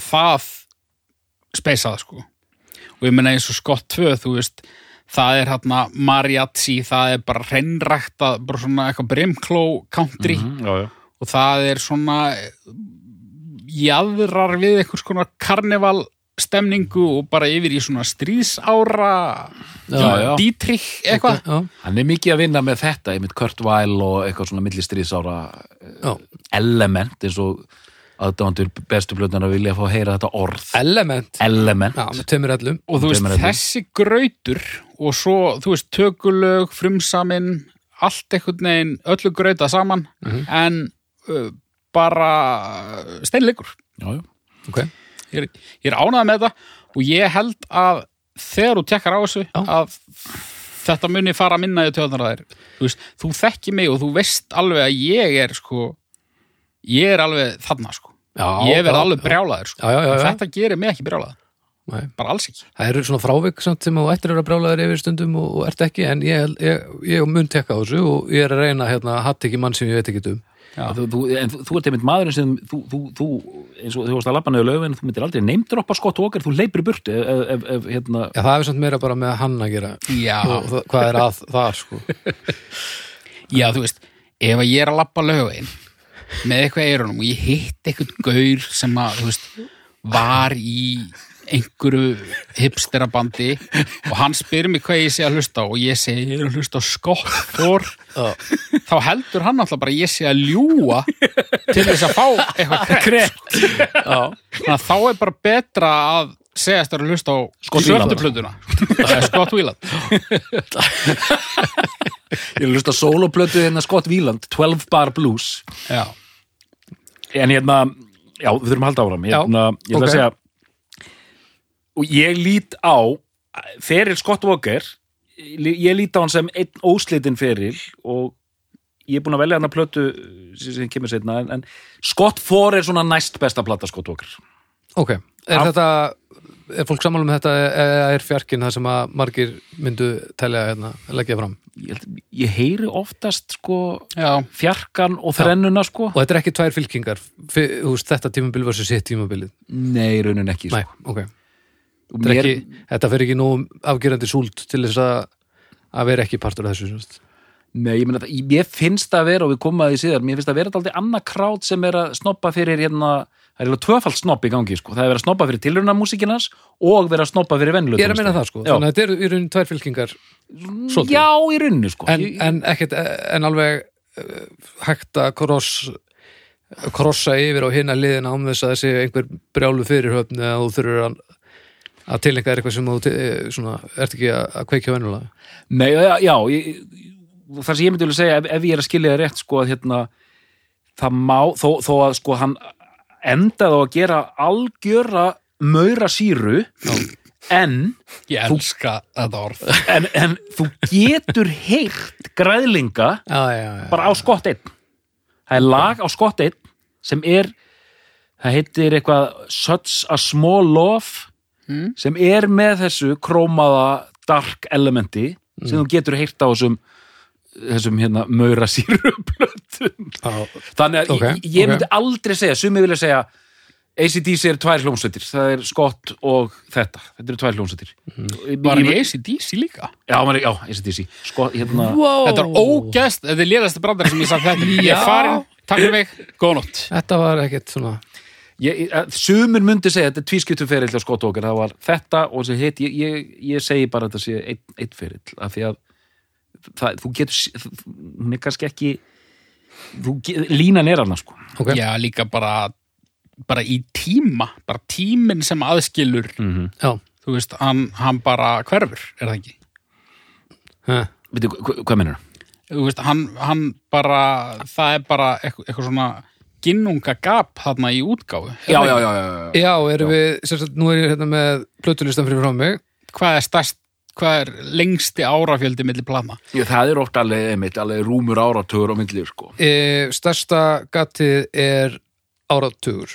það speysað sko og ég meina eins og Scott 2 þú veist, það er hérna mariachi, það er bara hreinrækta bara svona eitthvað brimkló country
Mhm, já, já.
og það er svona jaðrar við einhvers konar karneval stemningu og bara yfir í svona stríðsára
Já, já.
dítrik eitthvað.
Hann er mikið að vinna með þetta einmitt Kurt Weill og eitthvað svona millistriðsára
já.
element eins og aðdándur bestu blöðnar að vilja fá að heyra þetta orð.
Element.
Element.
Já,
og þú veist, þessi grautur og svo, þú veist, tökulög frumsamin, allt einhvern veginn, öllu grauta saman en uh, bara steinleikur.
Já, já.
ok,
ég er, er ánægð með þetta og ég held að þegar þú tekkar á þessu
Já.
að þetta muni fara að minna í tjóðnar að þér þú veist, þú þekki mig og þú veist alveg að ég er sko ég er alveg þarna sko
já,
ég verð alveg
já.
brjálaður sko. Þetta gerir mig ekki brjálaður,
Nei.
bara alls ekki
það eru svona frávik samt sem þú ættir að vera brjálaður yfir stundum og, og ert ekki en ég, ég, ég mun tekka á þessu og ég er að reyna hérna, hatt ekki mann sem ég veit ekki um.
Þú, þú, en þú, þú ert einmitt maðurinn sem þú, þú, þú eins og þú varst að labba niður lögin þú myndir aldrei neymdroppa skott okkar þú leipur í burtu ef, ef, ef, hérna.
Já, það er samt meira bara með hann að gera. Og hvað er að það sko?
Já, þú veist ef ég er að lappa lögvegin með eitthvað eyrunum og ég hitt eitthvað gaur sem að, þú veist, var í einhverju hipsterabandi og hann spyr mig hvað ég sé að hlusta og ég segi ég er að hlusta á Scott for þá heldur hann alltaf bara ég sé að ljúa til þess að fá eitthvað krett þannig að þá er bara betra að segjast að hlusta á Eða Scott Wieland.
Ég er að hlusta soloplötu hérna Scott Wieland 12 bar blues.
Já,
En hérna, já, við þurfum að halda áfram. Hérna, Ég ætla
ok.
að segja Og ég lít á Feril Scott Walker Ég lít á hann sem einn óslitin feril Og ég er búin að velja hann að plötu sem sem kemur setna en, en Scott 4 er svona næst besta plata Scott Walker.
Ok, er
Af-
þetta er fólk sammála um þetta eða er fjarkinn það sem að margir myndu telja hérna, leggja fram?
Ég, held- ég heyri oftast sko
já,
fjarkan og þrennuna sko.
Og þetta er ekki tvær fylkingar fyr, þú veist, þetta tímabil versus sitt tímabilið?
Nei, raunin ekki
Nei,
sko.
ok,
Mér,
ekki, þetta fer ekki nú afgerandi súlt til þess að að vera ekki partur af þessu sagt.
Nei, ég meina það, ég finnst það að vera og við komum að því síðar, mér finnst það að vera alltaf annað krát sem er að snoppa fyrir hérna það er eiginlega tvöfald snopp í gangi, sko. Það er verið að snoppa fyrir tilrunamúsikinas og verið að snoppa fyrir venlöð
Ég er að meina það sko,
Já,
þannig að þetta er í raunin tvær fylkingar svolítið,
já í rauninni, sko.
En, en ekkert en alveg uh, hægt að kross krossa yfir á hinna liðin án þess að þessi einhver brjálu fyrirhöfn eða þú þurfur að að tilengja þér eitthvað sem þú eh, svona, ert ekki að, kveikja venjulega?
Nei, já, já ég, þar sem ég myndi vilja segja ef, ef ég er að skilja það rétt, sko að hérna það má, þó, þó að sko hann endaði á að gera algjöra maura síru en
ég elska þetta orð.
en, en þú getur heyrt græðlinga
já, já,
bara á skott einn. Það er lag á skott einn sem er það heitir eitthvað Such a Small Love
Mm.
sem er með þessu krómaða dark elementi sem þú getur heyrt á þessum þessum hérna maura síruplötum
já.
þannig að
Ok,
ég, ég myndi
ok.
aldrei segja sumi vilja segja ACDC er tvær hljómsveitir það er Scott og þetta þetta eru tvær hljómsveitir
Mhm.
var hann í ACDC líka
já, maður, já, ACDC Scott, hérna,
Wow.
þetta er ógæst, þetta er liðasti brandar sem ég sagt þetta ég er farin, takk fyrir mig, góða nótt
þetta var ekkert svona
sumir myndi segja þetta er tvískiptum ferill á Scott Walker, það var þetta og sem heit, ég, ég, ég segi bara að þetta sé einn, einn ferill, af því að það, þú getur, hún er kannski ekki þú, ge- línan er annars sko.
Ok,
já, líka bara bara í tíma, bara tíminn sem aðskilur,
mm
já,
þú veist hann, hann bara hverfur, er það ekki.
Veitu, hva, hvað mennur
þú veist, hann, hann bara það er bara eitthvað, eitthvað svona ginnunga gap þarna í útgáfu? Er
já, já, já, já, já.
já, erum við sagt, nú er ég hérna með plötulistan fyrir frá mig.
Hvað er stærst hvað er lengsti árafjöldi milli plana?
Já, það er oft alveg, einmitt, alveg rúmur áratugur á myndlið sko.
E, stærsta gatið er áratugur.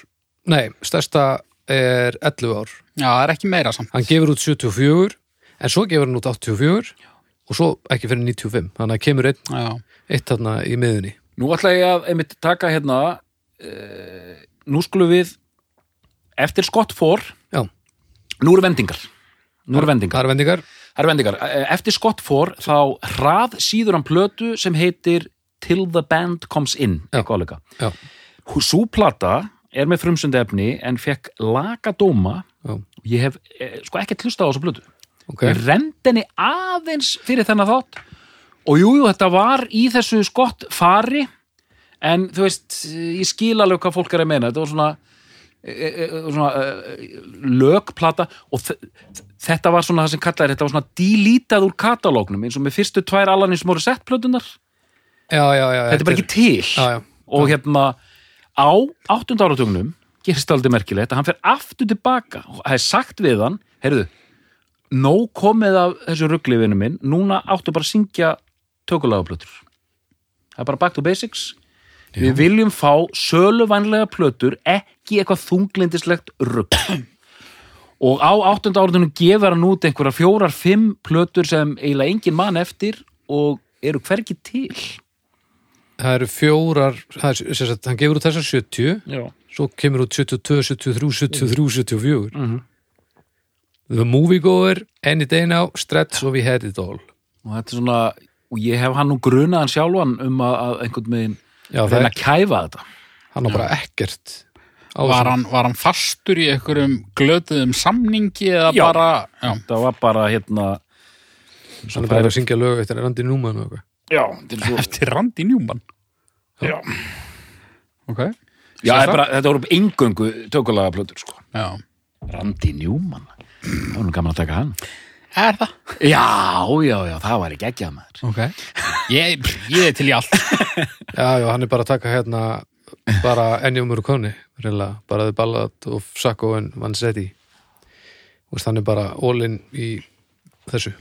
Nei, stærsta er 11 ár.
Já, það er ekki meira samt.
Hann gefur út 74 en svo gefur hann út 84 og svo ekki fyrir 95 þannig að kemur einn,
já,
eitt þarna í miðunni
Nú ætla ég að einmitt taka hérna uh, nú skulum við eftir Scott 4
já,
nú eru vendingar. Nú eru vendingar.
vendingar.
Vendingar. Eftir Scott 4 þá hrað síður hann plötu sem heitir Till the Band Comes In
Já.
eitthvað áleika.
já,
Sú plata er með frumsundi efni en fekk laga dóma
já,
ég hef eh, sko ekkert hlustað á þessu plötu.
ok.
Ég rend henni aðeins fyrir þennan þátt. Og jú, jú, þetta var í þessu Scott fari en þú veist, ég skil alveg hvað fólk er að meina. Þetta var svona e, e, svona e, lögplata og þetta var svona það sem kallaði þetta var svona dílítað úr katalógnum eins og með fyrstu tvær Alanis Morissette plötunar
já, já, já,
þetta er bara ekki til.
Já, já,
og hérna á áttund áratugnum gerist aldrei merkilegt að hann fer aftur tilbaka. Og það er sagt við hann heyrðu, nóg komið af þessu rugglifinu minn, núna áttu bara að syngja tökulagaplötur það er bara back to basics við viljum fá söluvænlega plötur ekki eitthvað þunglindislegt rugg og á áttunda áratunum gefur hann út einhverja fjórar, fimm plötur sem eiginlega engin mann eftir og eru hvergi til.
Það eru fjórar það er, sagt, hann gefur út þessar 70
Já.
svo kemur út 72, 73, 73, 74
Mhm.
The Moviegoer, Any Day Now Stretch og We Had It All.
Og þetta er svona og ég hef hann nú grunaðan sjálfan um að, að einhvern veginn
já,
reyna
er,
að kæfa þetta
hann á bara ekkert
Var hann, var hann fastur í einhverjum glötuðum samningi eða
Já.
bara, já,
það var bara hérna
Hann er bara að syngja lög eftir Randi
svo,
eftir Randi Njúman.
já.
Ok.
bara, þetta voru eingöngu tökulega plötur sko. Randi Njúmann það var nú gaman að taka hann
Er það?
já, já, já, það var ekki ekki að maður
Ok. Ég, ég er til í allt.
Já, já, hann er bara að taka hérna bara Ennio Morricone, reynilega, bara þið ballad og Sacco en Vanzetti. Og hann er bara all-in í þessu.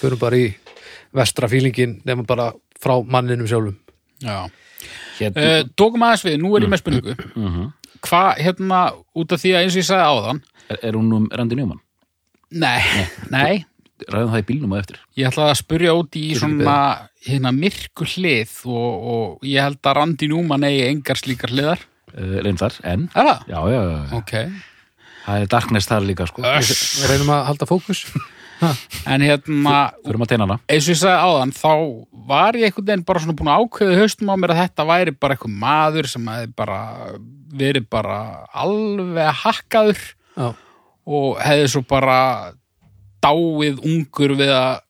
Förum bara í vestra fílingin nema bara frá manninum sjálfum.
Já.
hérna,
Uh, Dókum aðeins við, nú er ég með spurningu.
Mhm.
Hvað, hérna, út af því að eins og ég sagði áðan,
er, er hún um Randi Njúmann?
Nei, nei,
ræðum það í bílnum á eftir
ég ætlaði að spurja út í svona hérna myrku hlið og, og ég held að Randi Njúman eigi engar slíkar hliðar.
uh, reyndar, en
Er það?
já, já, já, já.
Ok.
það er darkness þar líka sko.
Öss.
Við reynum að halda fókus.
En hérna,
förum að teina hana
eins og ég sagði áðan, þá var ég einhvern veginn bara svona búin að ákveða haustum á mér að þetta væri bara eitthvað maður sem hefði bara verið bara alveg hakkaður
Já,
og hefði svo bara dáið ungur við að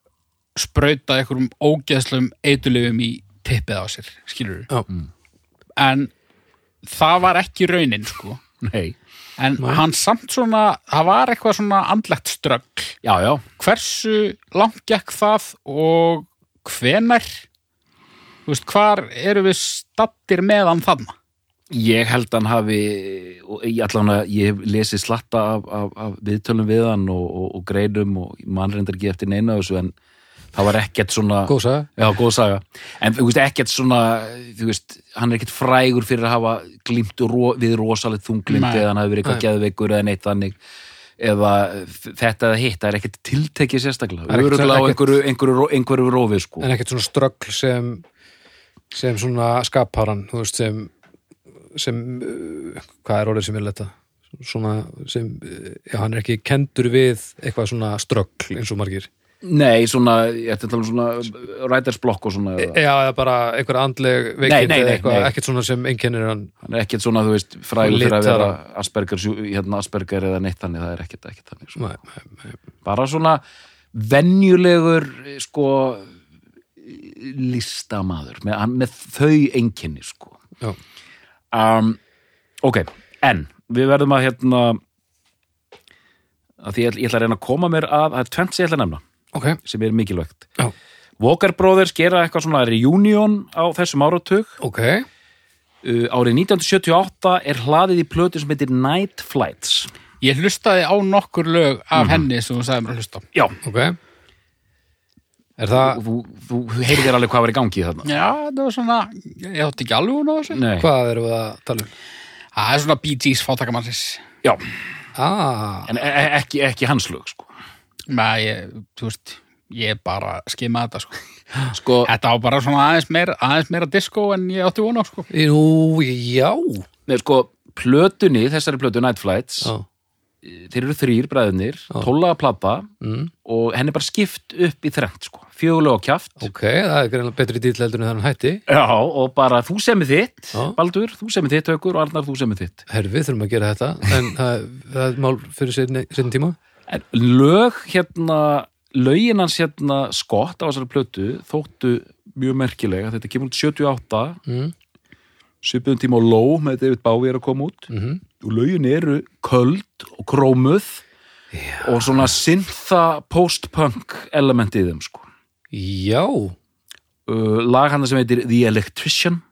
sprauta einhverjum ógeðslum eitulifum í tippið á sér, skilur
já,
En það var ekki raunin, sko.
nei,
En
Nei.
hann samt svona, það var eitthvað svona andlegt ströggl.
já, já,
Hversu langt gekk það og hvenær? Þú veist, hvar eru við stattir með hann þarna?
Ég held hann hafi og ég allan ég hef lesið slatta af, af, af viðtölum við hann og, og, og greinum og mann reyndar ekki eftir neina þessu en það var ekkert svona
góð saga.
Já, góð saga. En þú veist, ekkert svona, þú veist, hann er ekkert frægur fyrir að hafa glímt ro við rosalegt þunglimt
Nei.
eða hann hafi verið eitthvað
Nei.
geðveikur eða neitt þannig eða þetta eða hitt, það er ekkert tiltekið sérstaklega.
Það er ekkert-
Öruglega á
ekkert-
einhverju, einhverju, ró- einhverju rófi, sko.
En ekkert svona ströggl sem sem svona skaparan, þú veist, sem sem, uh, hvað er orðið sem er leta? Svona sem, já, hann er ekki kendur við eitthvað svona ströggl eins og margir.
Nei, svona, ég ætti að tala um svona rætarsblokk og svona, eða.
Já, eða bara einhver andleg veikind eða eitthvað, ekkert svona sem einkennir hann.
hann er ekkert svona, þú veist, frægur fyrir að vera Asperger, hérna Asperger eða neitt þannig, það er ekkert, ekkert þannig, sko.
Nei, nei, nei.
bara svona venjulegur sko listamaður með, með þau einkenni sko
Já.
Um, ok, en við verðum að hérna að því ég, ég ætla að reyna að koma mér að það er tvennt sem ég ætla að nefna
Ok,
sem er mikilvægt.
Já.
Walker Brothers gera eitthvað svona reunion á þessum áratug.
Ok,
uh, árið 1978 er hlaðið í plötu sem heitir Night Flights.
Ég hlustaði á nokkur lög af henni sem þú sagði mér að hlusta
já,
ok. Er það,
þú, þú, þú heyrðir alveg hvað var í gangi þarna
Já, það var svona, ég átti ekki alveg hún á þessu.
Nei.
hvað erum við að tala um?
Það er svona Bee Gees fátakamannsins.
já,
Ah,
en e e- ekki, ekki hans lög sko.
Nei, ég, þú veist, ég bara skima þetta, sko.
sko,
Þetta á bara svona aðeins meira, aðeins meira disco en ég átti von á, sko.
nú, já.
Nei, sko, plötunni, þessari plötu Night Flights,
Já,
þeir eru þrýr bræðunir, tólaða plata
mm,
og henni er bara skipt upp í þrengt, sko, fjögulega og kjaft.
ok, það er greinlega betri dýl heldur en þannig hætti.
Já, og bara þú semið þitt,
Já.
Baldur, þú semið þitt, Haukur, og Arnar, þú semið þitt.
Herri, við þurfum að gera þetta, en það, það er mál fyrir seinni tíma.
En lög hérna, lögin hans hérna skott á þessari plötu þóttu mjög merkilega, þetta kemur út 78,
Mm,
svipuðum tíma og Low með David Bowie er að koma út.
mm
og lögin eru köld og krómuð
Já.
og svona syntha post-punk element í þeim sko.
Já,
uh, lag hann sem heitir The Electrician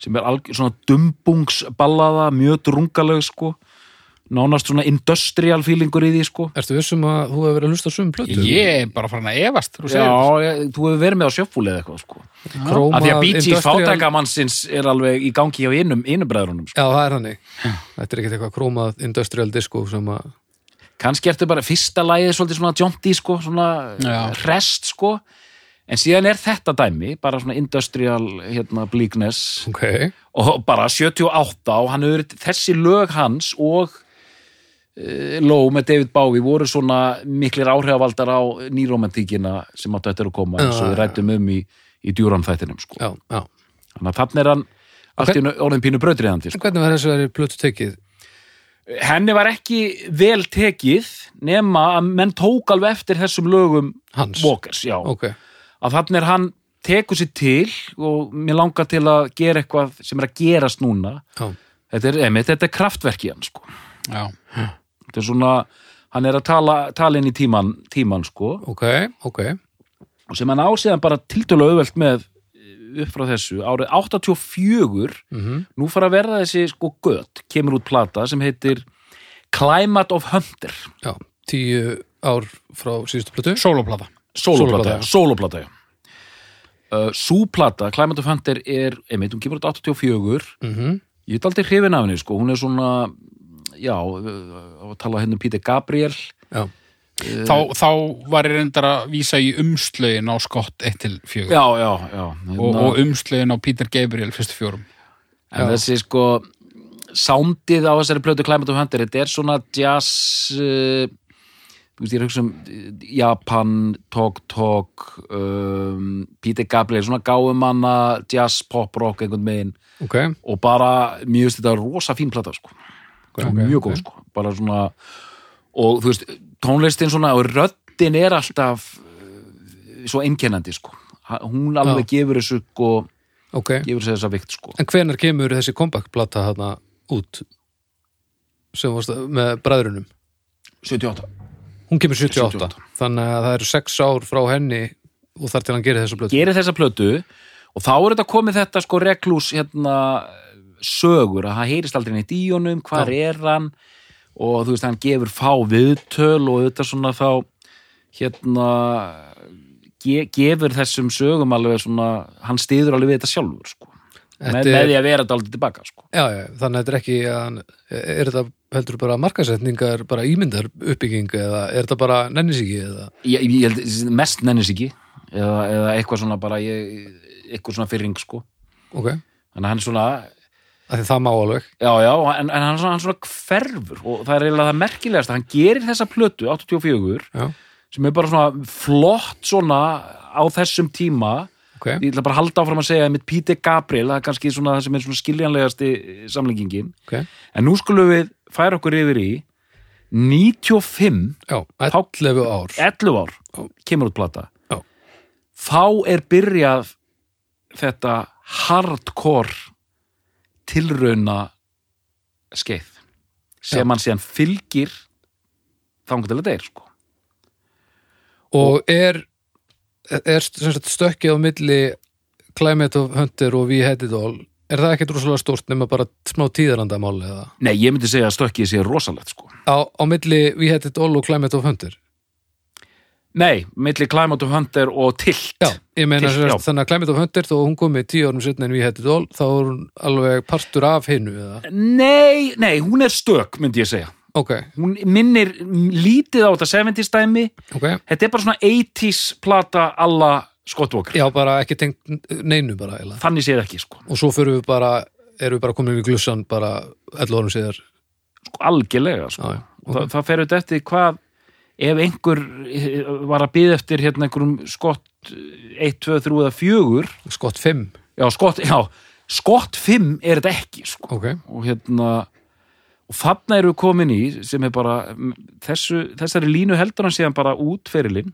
sem er alg, svona dumbungsballaða mjög drungaleg sko nánast svona industrial feelingur í því sko
ertu vissum að þú hefur verið að hlusta á sömu plötu?
Ég er bara farin að efast, þú
Já, ég, þú hefur verið með á sjöfúli eða eitthvað sko
Króma,
af því að
industrial-
fátækamannsins er alveg í gangi hjá innum, innum bræðrunum sko.
Já, það er hannig. Þetta er ekkert eitthvað krómað industrial disco sem að,
kannski ertu bara fyrsta lagið svolítið svona jaunty sko, svona
Já.
rest sko en síðan er þetta dæmi bara svona industrial hérna, bleakness
ok,
og bara 78 og hann hefur þessi lög hans og uh, Low með David Bowie voru svona miklir áhrifavaldar á nýromantíkina sem áttu eftir að koma eins og við rættum um í, í djúran þættinum sko.
já, já.
þannig að þannig er hann allt í orðin pínu brautriðandi sko.
Hvernig var þessu verið plötu tekið?
henni var ekki vel tekið nema að menn tók alveg eftir þessum lögum
Hans?
Walkers, já,
Ok,
að þannig er hann tekur sér til og mér langar til að gera eitthvað sem er að gerast núna
já,
þetta er, emitt, þetta er kraftverk í hann sko.
Já,
þetta er svona, hann er að tala, tala inn í tíman, tíman sko,
ok, ok.
Og sem hann ásíðan bara tiltölu auðvelt með eh, upp frá þessu, árið 84
mm
nú fara að verða þessi sko gött, kemur út plata sem heitir Climate of Hunter.
Já, tíu ár frá síðustu plötu.
Soloplata,
Sóloplata, já.
soloplata, já. Uh, Súplata, Climate of Hunter er, einmitt, hún kemur út 84
mm
ég er aldrei hrifin af henni, sko, hún er svona já, að tala henni um Peter Gabriel.
Já,
þá, þá var ég reyndar að vísa í umslögin á skott 1 til 4
já, já, já.
Og, og umslögin á Peter Gabriel fyrstu fjórum.
En
já.
þessi, sko sándið á þessari plötu Climate of Hunter þetta er svona jazz uh, þú veist, ég er að hugsa um uh, Japan, Tok Tok um, Peter Gabriel svona gáumanna, jazz, pop, rock einhvern megin
ok.
Og bara, mjög er rosa fín plata sko,
Ok,
mjög
ok.
góð sko. Bara svona, og þú veist tónlistin svona, og röddin er alltaf uh, svo einkennandi sko, hún alveg gefur þessu sko,
Ok,
gefur þessu þessa vikt sko.
En hvenær kemur þessi comeback-plata þarna út? Sem varst með bræðrunum?
78
hún kemur 78,
78.
þannig að það eru sex ár frá henni og þar til hann gerir þessa plötu.
Gerir þessa plötu og þá er þetta komið þetta sko reglús hérna sögur að það heyrist aldrei neitt í honum hvar er hann? Og þú veist hann gefur fá viðtöl og þetta svona þá hérna ge gefur þessum sögum alveg svona hann stiður alveg við þetta sjálfur sko. Með, með því að vera þetta aldrei tilbaka sko.
Já, já, þannig að þetta er ekki að er þetta heldur bara markasetningar bara ímyndar uppbygging eða er þetta bara nennisíki eða?
Ég, ég held mest nennis ekki eða, eða eitthvað svona bara ég, eitthvað svona fyrring sko.
Ok,
þannig að hann er svona
það má alveg.
Já, já, en, en hann, svona, hann svona hverfur og það er eiginlega það merkilegast hann gerir þessa plötu, 84
já,
sem er bara svona flott svona á þessum tíma.
Ok,
ég ætla bara að halda áfram að segja mitt Peter Gabriel, það er kannski svona það sem er svona skiljanlegasti samlingingin.
Ok.
En nú skulum við færa okkur yfir í 95
já, 11 ár.
11 ár, kemur út plata.
Já.
þá er byrjað þetta hardcore tilrauna skeið sem
Já.
hann síðan fylgir þangur til að deyr sko.
og er er sagt stökkið á milli Climate of Hunter og We Had It All er það ekkert rosalega stórt nema bara smá tíðarandamál eða
Nei, ég myndi segja að stökkið sé rosalegt sko.
á, á milli We Had It All og Climate of Hunter
Nei, milli Climate of Hunter og Tilt.
Já, ég meina
Til-
sem
já.
sagt þannig að Climate of Hunter þó hún komi tíu árum setna en Had It All þá er hún alveg partur af hinnu eða?
Nei, nei, hún er stök myndi ég segja.
Ok,
hún minnir lítið á þetta 70s dæmi.
Ok,
þetta er bara svona 80s plata alla Scott Walker,
já bara ekki tengt neinu bara eða.
þannig séð ekki sko.
og svo fyrir við bara erum við bara komin í glussan bara 11 árum síðar.
Sko, algjörlega sko.
Já, já,
og það, það fer auðvitað eftir hvað ef einhver eh, var að byða eftir hérna einhverjum skott 1, 2, 3 eða 4
skott 5,
já, skott, já, skott 5 er þetta ekki sko.
ok.
Og hérna og þarna eru við komin í sem er bara þessu, þessari línu heldur hann síðan bara út ferilinn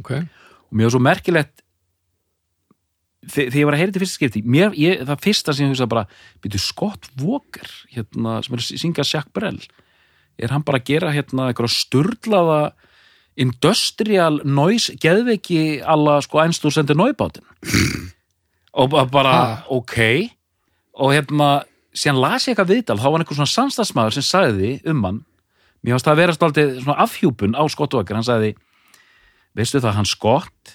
ok,
og mér var svo merkilegt þe- þegar ég var að heyra þetta fyrsta skipti mér, ég, það fyrsta sem ég hugsa bara byrju Scott Walker hérna, sem er að syngja Jack Brel er hann bara að gera hérna eitthvað sturlaða industrial noise geðveiki alla sko einstúr sendir náibátin og ba- bara
Ha?
ok. Og hérna síðan las ég eitthvað viðtal, þá var einhver svona samstagsmaður sem sagði um hann. Mér fannst það að vera stoltið svona afhjúpun á Scott Walker, hann sagði veistu það, hann Scott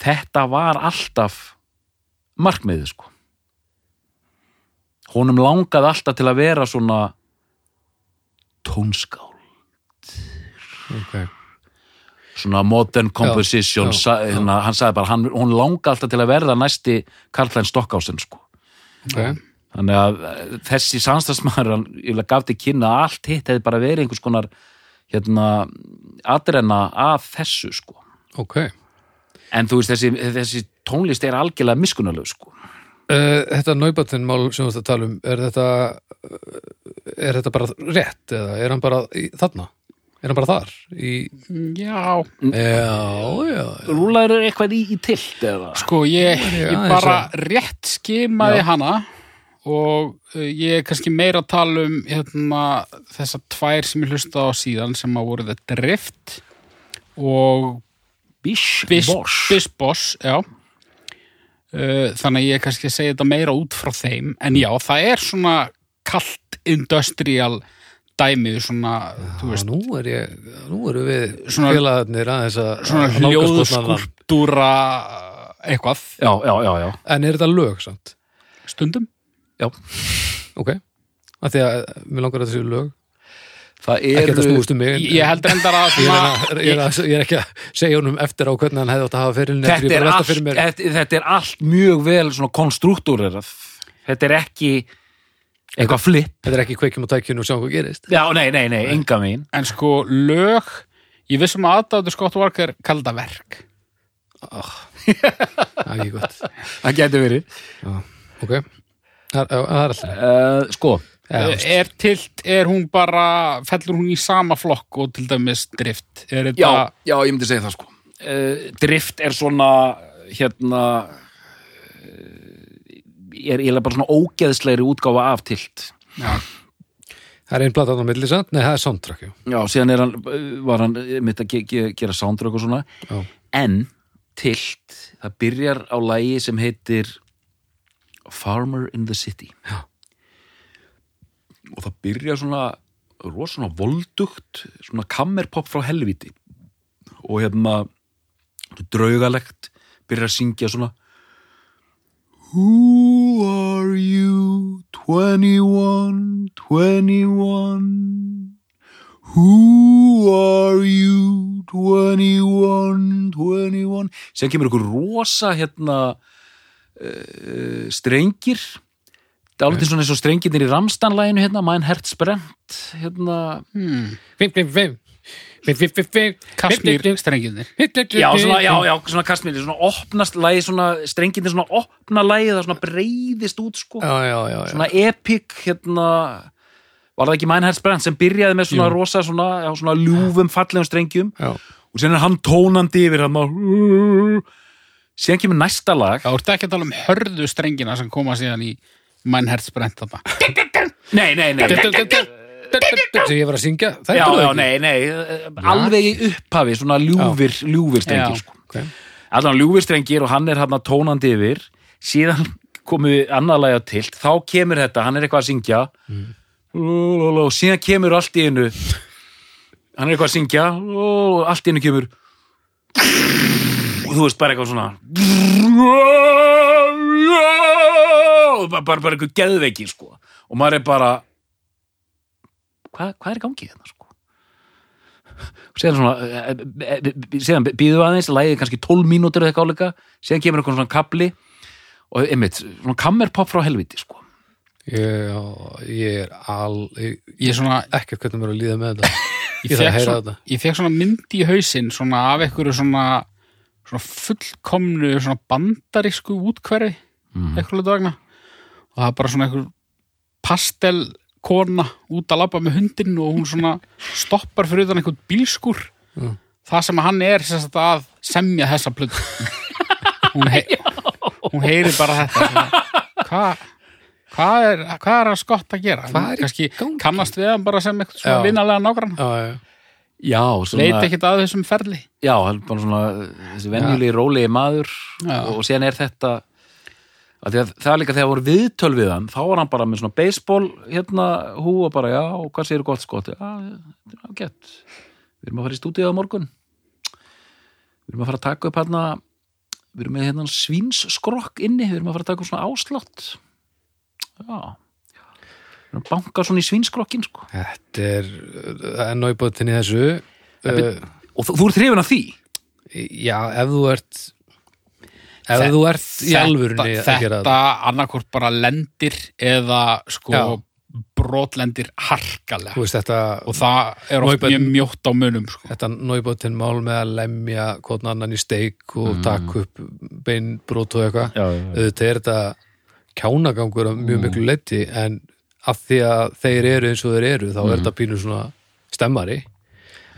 þetta var alltaf markmiðið sko. Honum langaði alltaf til að vera svona tónskál
ok.
Svona modern composition
já,
sa, hérna, hann sagði bara, hann, hún langaði alltaf til að verða næsti Karl-Heinz Stockhausen sko.
Ok,
þannig að eh, þessi samstagsmaður hann gaf til kynna að allt hitt hefði bara verið einhvers konar hérna atrenna af þessu sko.
Ok.
En þú veist þessi, þessi tónlist er algjörlega miskunnarleg sko
þetta náibættin mál sem þú ert að tala um er þetta uh, er þetta bara rétt eða er hann bara í, þarna? Er hann bara þar? Í...
Já,
Já, já,
Rúlaður eitthvað í, í tilt eða?
sko ég,
Ég
bara rétt skimaði
Já.
hana og uh, ég er kannski meira að tala um hérna, þessar tvær sem ég hlusta á síðan sem að voru The Drift og
Bish,
Bish
Bosch
Bish Boss, já þannig að ég kannski segja þetta meira út frá þeim, en já, það er svona kalt industrial dæmið svona, þú
já
veist,
nú er ég nú erum við
Svona-
félagarnir aðeins að
svona hljóðskulptúra eitthvað,
Já, já, já, já.
En er þetta lög samt?
stundum.
Ok, af því að mér langar að þessu lög
Það
ekki að
eru
um mig en-
ég held reyndar að
Ég er,
svona,
að, ég, er að, ég er ekki að segja honum eftir á hvernig hann hefði átt að hafa fyrir
þetta er, allt,
fyrir mér.
þetta, þetta er allt mjög vel svona konstruktúrerað. Þetta er ekki eitthvað flip.
Þetta er ekki kveikjum og tækjun og sjá hvað gerist.
Já, nei, nei, nei, enga mín
en sko lög ég vissum að aðdáður Scott Walker kalda verk.
Það er ekki gott.
Það getur verið.
Ok, það er, það er alltaf
uh, Sko,
Já,
er tilt, er hún bara fellur hún í sama flokk og til dæmis drift? Er þetta
já, já, ég myndi segja það sko. Uh, Drift er svona hérna uh, er eiginlega bara svona ógeðslegri útgáfa af tilt.
Já,
Það er einn platan á milli samt, nei það er soundtrack já.
Já, síðan er hann, var hann mitt að ge ge gera soundtrack og svona.
Já.
en tilt, það byrjar á lægi sem heitir Farmer in the City.
Já.
Og það byrjar svona rosa svona voldugt svona kammerpop frá helviti og hérna draugalegt byrjar að syngja svona Who are you? 21 21 Who are you? 21 21 sem kemur ykkur rosa hérna uh, strengir dálítið svona eins og strengirnir í Ramstanlæginu hérna, Mein Herz brennt hérna,
hmm. Kasmír strenginir
já, svona, já, já, svona kastmýri, svona opnast lægi, svona strengirnir svona opna lægi, það svona breyðist út sko,
Já, já, já, já.
svona epic hérna, var það ekki Mein Herz brennt sem byrjaði með svona
Jú.
rosa svona, já, svona ljúfum fallegum strengjum?
Já.
og síðan er hann tónandi yfir hann síðan kemur næsta lag.
Þá ertu ekki að tala um hörðu strengina sem koma síðan í Mein Herz brennt þetta
nei, nei, nei,
sem ég var að syngja
já, já, nei, nei alveg í upphafi, svona ljúfir ljúfir strengir, sko.
Ok.
allan ljúfir strengir og hann er hann tónandi yfir. Síðan komu annað lagja til þá kemur þetta, hann er eitthvað að syngja. Og síðan kemur allt í einu. Hann er eitthvað að syngja. Og allt í einu kemur. Og þú veist bara eitthvað svona. og bara, bara, bara eitthvað geðveiki sko. Og maður er bara hvað, hvað er í gangi hérna sko? Og síðan svona eh, eh, eh, síðan býðu aðeins, lægið kannski 12 mínútur eða eitthvað áleika, síðan kemur eitthvað svona kapli og einmitt, svona kammerpop frá helviti sko.
Ég, ég er al ég,
ég, svona,
ekkert hvernig mér er að líða með þetta.
Ég,
Ég
fekk
heyra
svona,
þetta.
svona mynd í hausinn svona af einhverju svona, svona fullkomnu svona bandarísku útkverfi
Mm.
eitthvað vegna og það er bara svona einhver pastelkona út að labba með hundin og hún svona stoppar fyrir utan einhvern bílskur
Mm.
það sem hann er sem að semja þessa plötu. Hún, hei, hún heyri bara þetta hvað hvað er, hvað er að skott að gera?
Er
kannski kannast við hann bara sem eitthvað svona vinnalega nágrann
Já, já,
svona,
veit ekkert að þessum ferli.
Já, hann er bara svona þessi venjulegi rólegi maður
Já.
og, og síðan er þetta það er líka þegar voru viðtöl við hann þá var hann bara með svona baseball hérna hú og bara já, og hvað segir gott skot? Já, þetta er ágætt. Við erum að fara í stúdíu á morgun. Við erum að fara að taka upp hérna við erum með hérna svínsskrokk inni við erum að fara að taka upp svona áslátt já. Við erum að banka svona í svínsskrokkin sko.
þetta er er náibóttin í þessu. Uh,
og þú, þú ert hrifin af því?
Já, ef þú ert ef þú ert í alvörunni að
þetta,
gera
þetta annarkvort bara lendir eða sko
Já.
brotlendir harkalega.
Þú veist þetta
og það er oft
Nói,
mjög mjótt á munum sko.
þetta náibóttin mál með að lemja hvort annan í steik og taka upp beinbrot og eitthvað. Auðvitað er þetta kjánagangur af mjög miklu leiti en af því að þeir eru eins og þeir eru þá er þetta pínu svona stemmari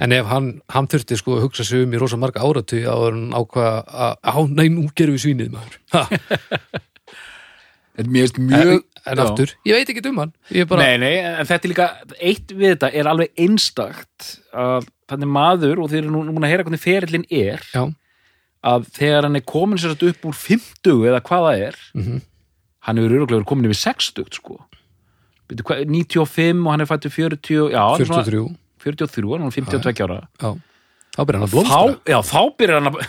en ef hann, hann þurfti sko að hugsa sig um í rosa marga áratu en hann ákvað að, á, nei, nú gerum við svínið maður. Ha,
En mér
en,
mjög
en
Já.
aftur, ég veit ekki um hann. Ég er bara,
Nei, nei, en þetta er líka eitt við þetta er alveg einstakt að þannig maður og þeir eru nú, núna að heyra hvernig ferillin er
já,
að þegar hann er komin sér upp úr 50 eða hvað það er
Mhm.
hann hefur öruglega komin yfir 60 sko. Byrju, hvað, 95 og hann er fættu 40 já, hann er svona
43
43, hann er 52 ára.
Já, þá byrja hann að
þá,
blómstra
já, þá byrjar hann að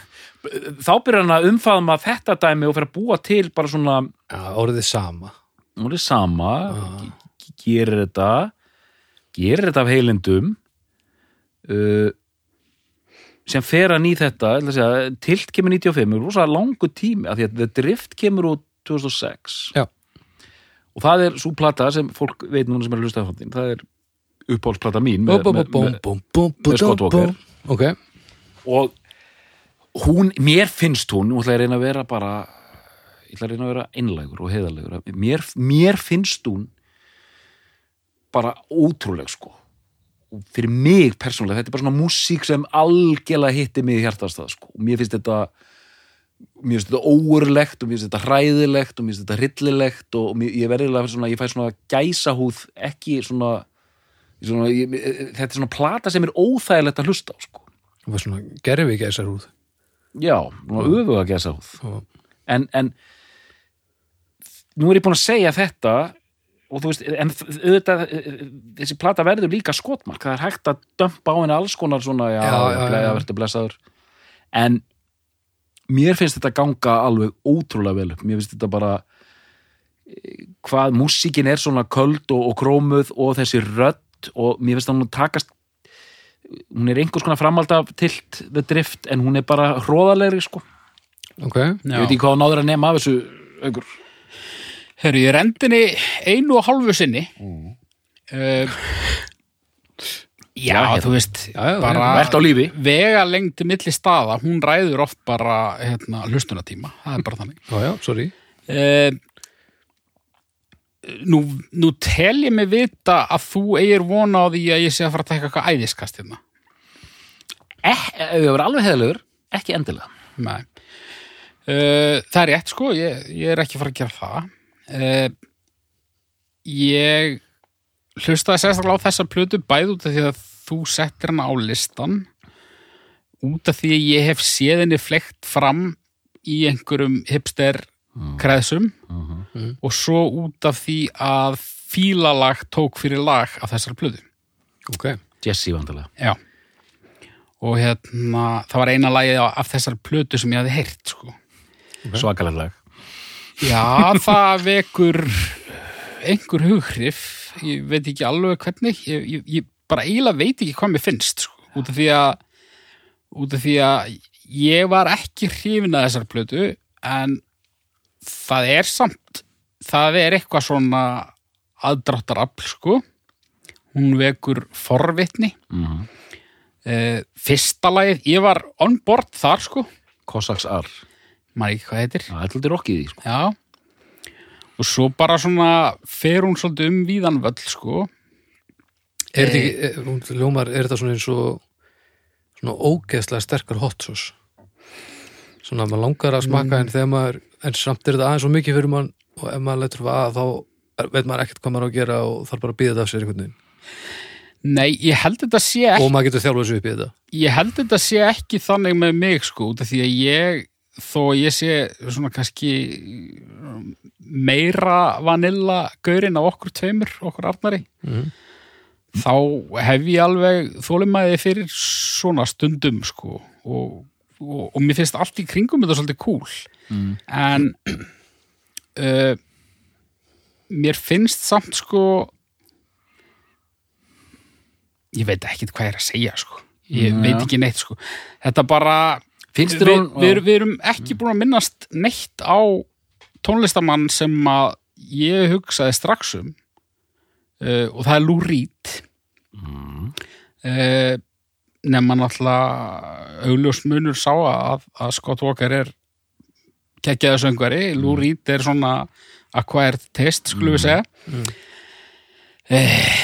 þá byrjar hann að umfaðma þetta dæmi og fyrir að búa til bara svona
já, orðið sama.
Er sama ge- gerir þetta gerir þetta af heilindum uh, sem fer hann í þetta að segja, tilt kemur 95 er rosa langu tími af því að The Drift kemur út 2006
Já.
og það er svo plata sem fólk veit núna sem er að hlusta á þáttin það er uppáhaldsplata mín með,
bú, bú,
með,
bú,
með, með Scott
bú,
Walker.
bú. ok,
og hún, mér finnst hún ætla ég að reyna að vera bara ég ætla að reyna að vera einlægur og heiðarlegur mér, mér finnst hún bara ótrúleg sko og fyrir mig persónulega, þetta er bara svona músík sem algjörlega hitti mig í hjartastað sko. og mér finnst þetta mér finnst þetta óurlegt og mér finnst þetta hræðilegt og mér finnst þetta hryllilegt og mér, ég verðilega svona, ég fæ svona gæsahúð ekki svona, svona ég, þetta er svona plata sem er óþægilegt að hlusta á sko.
Það var svona gerfi gæsar húð
Já, svona öfuga gæsahúð
Já.
en, en nú er ég búin að segja þetta og þú veist, en auðvitað þessi plata verður líka skotmark. Það er hægt að dömpa á henni alls konar svona, já,
já.
verður blessaður. En mér finnst þetta ganga alveg ótrúlega vel mér finnst þetta bara eh, hvað músíkin er svona köld og, og krómuð og þessi rödd og mér finnst að hún takast hún er einhvers konar framhald af tilt the drift en hún er bara hróðalegri sko.
Ok,
ég veit ekki hvað hún náður að nema af þessu aukur
Herru, ég rendinni einu og hálfu sinni.
Mm.
uh, Já,
Já, hérna.
þú veist
Já, já,
bara
Vert á lífi.
vega lengti milli staða, hún ræður oft bara hérna, hlustunatíma, það er bara þannig.
Já, já, sorry.
Uh, nú, nú tel ég mig vita að þú eigir vona á því að ég sé að fara að tekka eitthvað æðiskast hérna
eh, ef ég verið alveg heðalegur, ekki endilega
Nei. Uh, það er rétt sko, ég, ég er ekki fara að gera það. Uh, ég hlustaði sérstaklega á þessa plötu bæð út af því að þú settir hana á listan út af því að ég hef séð henni flekt fram í einhverjum hipster kreðsum og svo út af því að fílalag tók fyrir lag af þessar plötu.
ok,
Jesse vandalega
Já. Og hérna, það var eina lagið af þessar plötu sem ég hafði heyrt, sko.
svakalega lag.
Já, það vekur einhver hughrif, ég veit ekki alveg hvernig, ég, ég, ég bara eiginlega veit ekki hvað mér finnst, sko, út af því að, út af því að ég var ekki hrifin að þessar plötu, en það er samt, það er eitthvað svona aðdráttarafl, sko, hún vekur forvitni,
mm
uh, fyrsta lagið, ég var on board þar, sko,
Cossacks R,
maður ekki hvað heitir,
það er alltaf rockið í sko.
Já. Og svo bara svona fer hún svolítið um víðan völl sko.
Er þetta ekki, er, hún ljómar, er þetta svona eins og svona ógeðslega sterkar hot sauce? Svona maður langar að smaka en þegar maður, en samt er þetta aðeins svo mikið fyrir mann og ef maður letur að þá veit maður ekkert hvað maður á að gera og þarf bara að býða þetta af sér einhvern veginn.
Nei, ég held þetta sé ekki,
og maður getur þjálfað sér upp í þetta.
Ég held þetta sé ekki þannig með mig sko út af því að ég þó ég sé svona kannski um, meira vanilla gaurinn af okkur tveimur, okkur arnari
Mhm.
þá hef ég alveg þólimæði fyrir svona stundum sko og, og, og mér finnst allt í kringum þetta svolítið cool
mm.
en uh, mér finnst samt sko ég veit ekki hvað ég er að segja sko ég
Já.
veit ekki neitt sko þetta bara við,
hún
við, við erum ekki búin að minnast neitt á tónlistamann sem að ég hugsaði strax um uh, og það er Lou Reed
mm.
uh, nema náttúrulega augljós munur sá að, að Scott Walker er kekkjaða söngvari, Lou Reed er svona acquired taste, skulum við segja. Eh,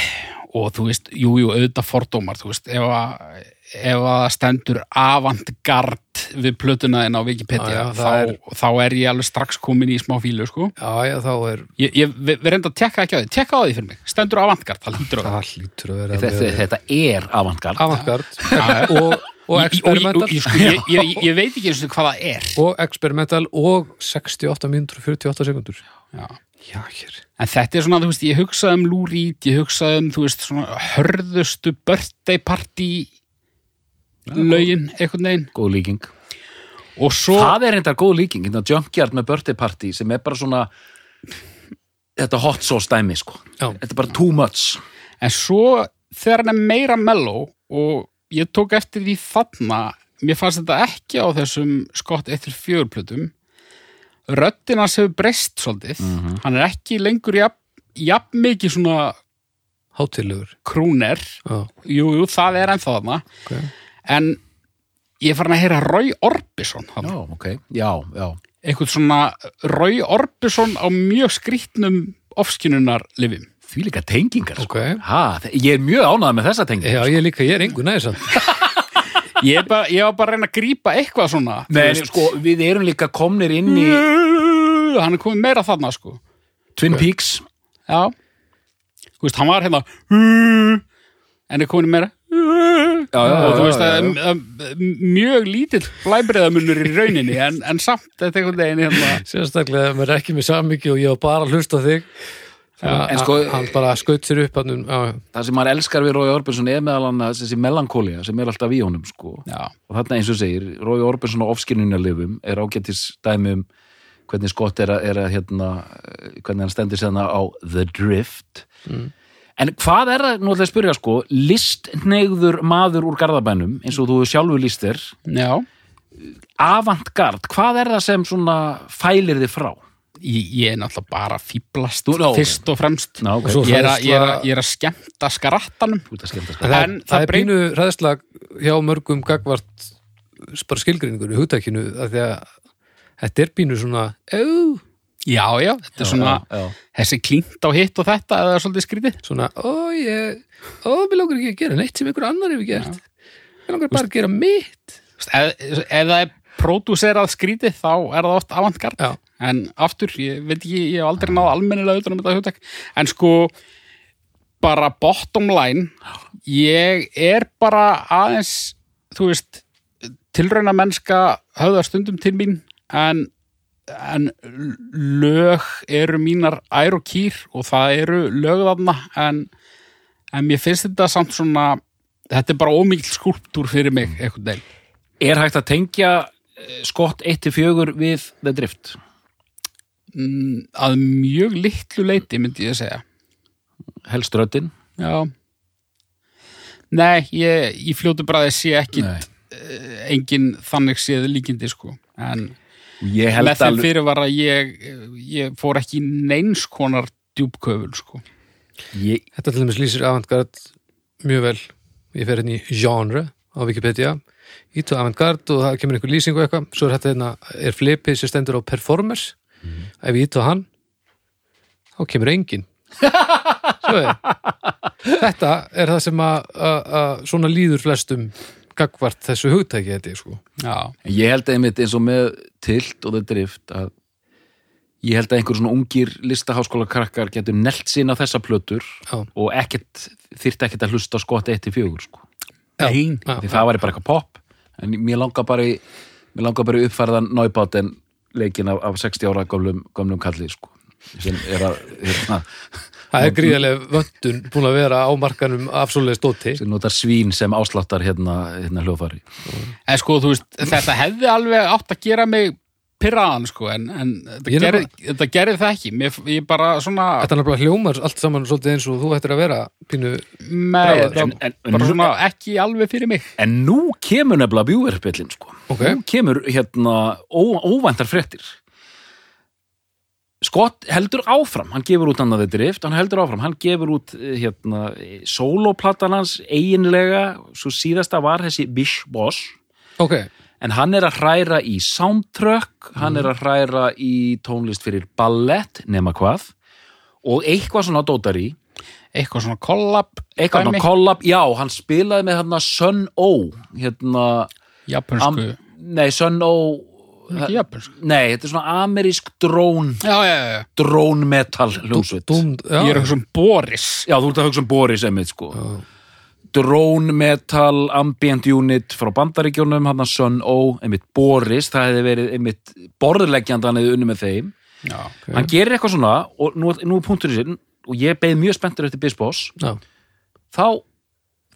og þú veist, jú, jú, auðvitað fordómar, þú veist, ef að ef að stendur avantgard við plötuna þinn á Wikipedia
Já, já,
þá,
það
þá er ég alveg strax komin í smá fílu, sko.
Já, já, þá er
ég, ég, reynda að tekka ekki á því, tekka á því fyrir mig. Stendur avantgard, það lítur á því
þetta, þetta er avantgard
Avantgard og, og
og-
experimental.
og- ég, sko, ég, ég, ég veit ekki eins og hvað það er.
Og experimental og 68 mínútur og 48 sekundur
Já.
Já,
En þetta er svona, þú veist, ég hugsaði um Reed, ég hugsaði um, þú veist, svona hörðustu birthday party lögin, einhvern veginn.
Góð líking.
Og svo,
það er reyndar góð líking, hérna Junkyard með birthday party sem er bara svona þetta hot sauce dæmi sko.
Já.
þetta er bara too much.
En svo þegar hann er meira mellow og ég tók eftir því þarna mér fannst þetta ekki á þessum skott 1-4 plötum. Röddin hans hefur breyst svolítið, hann er ekki lengur jafn, jafn mikið svona
Hátilegur
krúner
Já,
jú, jú, það er ennþá þarna.
Ok.
En ég farin að heyra Roy Orbison
já,
þarna.
ok, já, já.
Eitthvað svona Roy Orbison á mjög skrýtnum ofskinunar lifim
því líka tengingar sko.
Ok.
ha, ég er mjög ánægð með þessa tengingar
Já, ég líka, ég er engu næðis
ég, er bara, ég var bara að reyna að grípa eitthvað svona.
Nei,
veist.
sko, við erum líka komnir inn í
hann er komið meira þarna sko.
Twin Peaks.
Já. Þú veist, hann var hérna en er komið meira
já, já,
og þú veist að mjög lítill blæbreiðamunur í rauninni en, en samt þetta er einhvern veginn hérna.
Sérstaklega, mér er ekki með sammikið og ég var bara að hlusta á þig
en
en
sko-
Hann bara skaut sér upp hann, já,
það sem maður elskar við Rói Orbison er meðal annars þessi melankólia sem er alltaf í honum sko. og þarna eins og segir, Rói Orbison á ofskinnunarlifum er ágættis dæmi um hvernig Scott er að, er að hérna, eh, hvernig hann stendur sérna á The Drift. En hvað er það, nú ætla ég að spyrja sko listneigður maður úr garðabænum eins og þú sjálfur líst þér?
Já.
Avantgard, hvað er það sem svona fælir þið frá?
Ég, ég er náttúrulega bara
já, ok.
fyrst og fremst
Ná, ok.
Og svo
ég, er að, ég, er að, ég er að skemmta skarattanum.
En það, er pínu ræðslag hjá mörgum gagvart bara skilgreiningur í hugtækinu að því að þetta er pínu svona ó,
já, já, þetta er svona
já, já.
þessi klínt á hitt og þetta eða er svolítið skrítið
svona, ó ég ó, mér langar ekki að gera neitt sem einhver annar hefur gert mér langar bara að gera mitt
ef það er pródúserað skrítið þá er það oft avantgard
Já.
En aftur, ég veit ekki, ég hef aldrei náð almennilega utan um þetta hugtak. En sko bara bottom line ég er bara aðeins þú veist tilrauna mennska höfða stundum til mín en, en lög eru mínar ær og kýr og það eru lög þarna. En, en mér finnst þetta samt svona þetta er bara ómikil skúlptúr fyrir mig einhvern veginn.
Er hægt að tengja eh, skott 1-4 við The Drift?
Mm, að mjög litlu leiti myndi ég að segja.
Helst röddin?
já. Nei, ég, í fljótu bræði sé ekki
Nei.
engin þannig séð líkindi sko. En
Ég held
með þeim
alveg
fyrir var að ég ég fór ekki í neins konar djúbköful sko.
Ég,
þetta til dæmis lýsir avantgard mjög vel. Ég fer hérna í genre á Wikipedia. Ít og avantgard og það kemur einhver lýsing og eitthvað. Svo er þetta hérna, er flipið sem stendur á performers ef ég ít á hann þá kemur engin er þetta er það sem að, að, að svona líður flestum gagvart þessu hugtæki þetta sko.
já,
ég held einmitt eins og með Tilt og The Drift að ég held að einhver svona ungir listaháskóla krakkar getur nelt sín á þessa plötur
Já.
og ekkert, þyrfti ekkert að hlusta á skott 1-4 sko.
ein
Já.
því það væri bara eitthvað pop en mér langar bara í mér langar bara í uppfærðan náibáten leikin af, af 60 ára gömlum, gömlum kalli sko, sem er að hérna,
það er gríðarlega vöndun búin að vera á markanum af svoleiðis dóti.
sem notar svín sem ásláttar hérna, hérna hljófari
en sko þú veist, þetta hefði alveg átt að gera mig pyrraðan sko en, en þetta,
er
gerði, þetta gerði það ekki Mér, ég bara svona
Þetta er náttúrulega hljómar allt saman svolítið eins og þú ættir að vera pínu,
með,
Brjálæður.
en,
En-
bara svona ekki alveg fyrir mig
en nú kemur nefnilega bjúverpillin sko.
Ok.
nú kemur hérna ó, óvæntar fréttir Scott heldur áfram hann gefur út annaði drift, hann heldur áfram hann gefur út eh, hérna soloplatan hans eiginlega, svo síðasta var þessi Bish Boss
ok,
en hann er að hræra í soundtrack, hann er að hræra í tónlist fyrir ballett nema hvað. Og eitthvað svona dótari.
Eitthvað svona kollab
eitthvað svona collab, já, hann spilaði með hérna Sun O hérna,
japansku,
nei, Sun O
ekki japansku
nei, þetta er svona amerísk drón
já, já, já,
drón metal hljómsveit.
Já,
ég er eitthvað svona Boris.
Já, þú ert að hugsa um Boris einmitt sko drone metal ambient unit frá bandaríkjónum hann að Sun O, einmitt Boris það hefði verið einmitt borðleggjandi hann hefði unni með þeim.
Já,
hann gerir eitthvað svona og nú, nú er punktur í sinn og ég beið mjög spenntur eftir Biss Boss.
Já,
þá,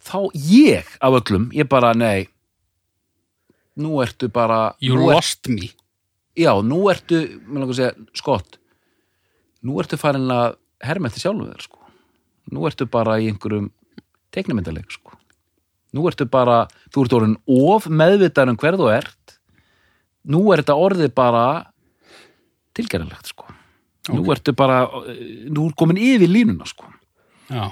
þá ég af öllum, ég bara nei nú ertu bara
you
nú er,
lost me.
Já, nú ertu, mér langar að segja, skott. Nú ertu farin að sjálfum þér sko. nú ertu bara í einhverjum teiknumyndaleg sko. nú ertu bara, þú ert orðin of meðvitaður um hver þú ert nú er þetta orðið bara tilgerðilegt sko. nú ertu bara nú er komin yfir línuna sko
já,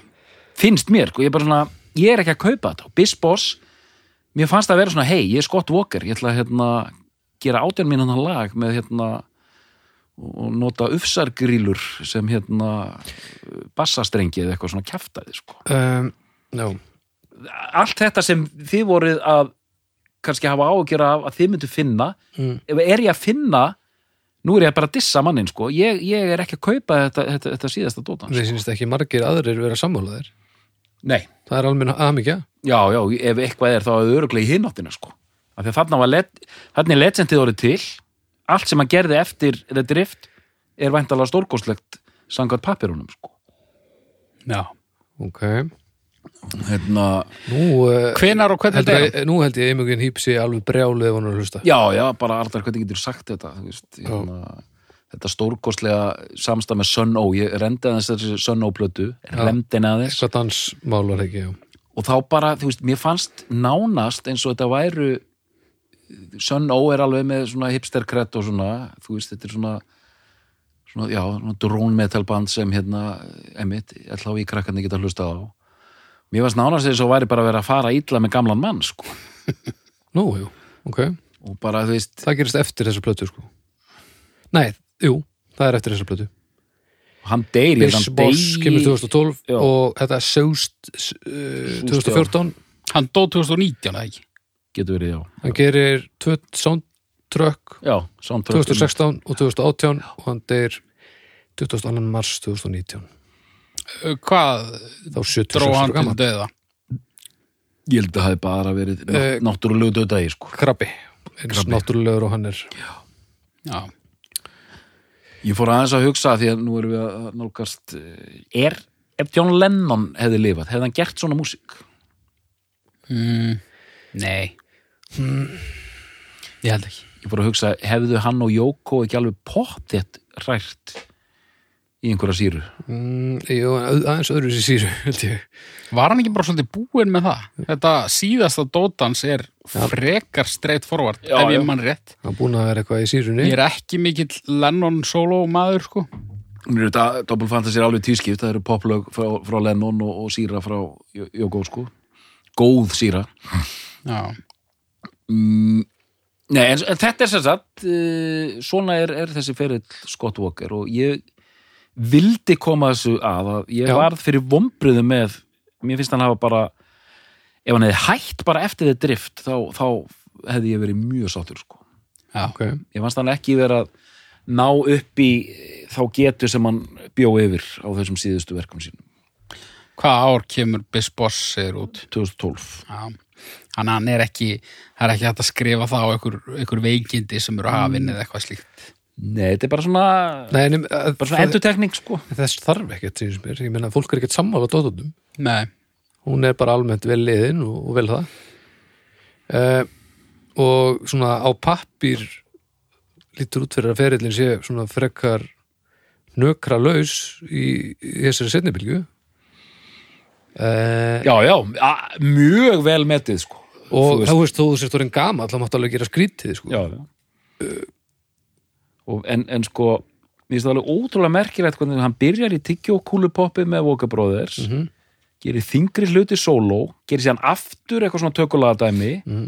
finnst mér, sko, ég er bara svona ég er ekki að kaupa þetta, Boss mér fannst það að vera svona, hei, ég er Scott Walker ég ætla að hérna, gera átján mínúna lag með hérna og nota ufsargrílur sem hérna bassastrengi eða eitthvað svona kjaftaði sko.
um, já,
allt þetta sem þið voruð að kannski hafa ágjör af að þið myndu finna
Mm.
ef er ég að finna nú er ég bara að dissa mannin sko. Ég, ég er ekki að kaupa þetta, þetta, þetta síðasta dótans.
Það sýnist ekki margir aðrir vera sammálaðir
nei,
það er alveg aðmikja
Já, já, ef eitthvað er þá er það öruglega í hináttina sko. Af því að þarna var let, þarna er legendið orðið til. Allt sem hann gerði eftir The Drift er væntalega stórkostlegt samkvæmt pappirunum sko.
já.
Ok,
hérna,
nú uh,
hvenar og hvernig
heldur, nú held ég einmugin hýpsi alveg brjálu ef hann er að hlusta.
Já, já, bara allar hvernig getur sagt þetta veist, hérna, þetta stórkostlega samstað með Sun O ég rendi aðeins þessi Sun O plötu remdin aðeins.
Eitthvað dansmál var ekki, já.
Og þá bara, þú veist, mér fannst nánast eins og þetta væru Sun O er alveg með svona hipster kredd og svona, þú veist, þetta er svona svona, já, svona drone metal band sem hérna, emitt á í krakkarnir geta hlustað á mér fannst nánast eins og væri bara að vera að fara illa með gamlan mann, sko.
Nú, jú, ok,
og bara, þú veist,
það gerist eftir þessa plötu sko. Nei, jú, það er eftir þessa plötu.
Hann deyr ég held
Biss
hann
Boss kemur 2012
Já.
og þetta Sjóst uh, 2014
hann dó 2019 eða ekki?
Getur verið, já,
hann gerir soundtrack
já, soundtrack
2016 og 2018 og hann deyr 22. mars 2019
Uh, hvað?
Þá 76
dró
ára
hann til döða
ég held að það hefði bara verið
Eh,
uh, náttúrulegu döðdagi, sko.
Krabbi, eins náttúrulegur og hann er.
Já,
Ég fór aðeins að hugsa því að nú erum við að nálgast eh, er, ef John Lennon hefði lifað, hefði hann gert svona músík?
mm, nei. Ég held ekki.
Ég fór að hugsa, hefðu hann og Jóko ekki alveg pottet rært í einhverja síru?
mm, jú, aðeins öðru sér síru held ég
var hann ekki bara svolítið búinn með það þetta síðasta dótans er frekar streitt forvart
Já,
ef
já.
ég mann rétt
hann búin að vera eitthvað í sírunni
ég er ekki mikill Lennon solo maður sko
Nú eru þetta Double Fantasy er alveg tískipt, það eru poplög frá, frá Lennon og, og síra frá Jó- Jóko, sko. Góð síra.
já,
Mm, nei, en, en þetta er sem sagt, uh, svona er, er þessi ferill Scott Walker og ég vildi koma þessu að að ég
Já.
varð fyrir vombriðu með mér finnst hann hafa bara ef hann hefði hætt bara eftir þið drift þá, þá hefði ég verið mjög sáttur sko.
já,
ok,
ég fannst hann ekki verið að ná upp í þá getu sem hann bjó yfir á þessum síðustu verkum sínum.
Hvað ár kemur Biss Boss er út?
2012
já. Hann, hann er ekki, það er ekki hægt að skrifa það á einhver, einhver veikindi sem eru hafinn eða eitthvað slíkt
Nei, þetta er bara svona,
Nei, nefn, að,
bara svona endurtekning sko.
þess þarf ekkert sínum mér, ég meina fólk er ekkert sammála dóttunum,
nei,
hún er bara almennt vel liðin og, og vel það uh, og svona á pappír lítur út fyrir að ferillin sé svona frekar nökra laus í, í þessari setnibilgu uh,
Já, já, a, mjög vel metið sko.
og
Þú
þá veist þú þú sért orðin gamall þá máttu alveg gera skrítið sko.
já, já. Og, en, en sko mér finnst það alveg ótrúlega merkilegt hvernig hann byrjar í tyggjókúlupoppi með Walker Brothers
Mhm.
gerir þingri hluti sóló gerir sér hann aftur eitthvað svona tökulagadæmi
Mhm.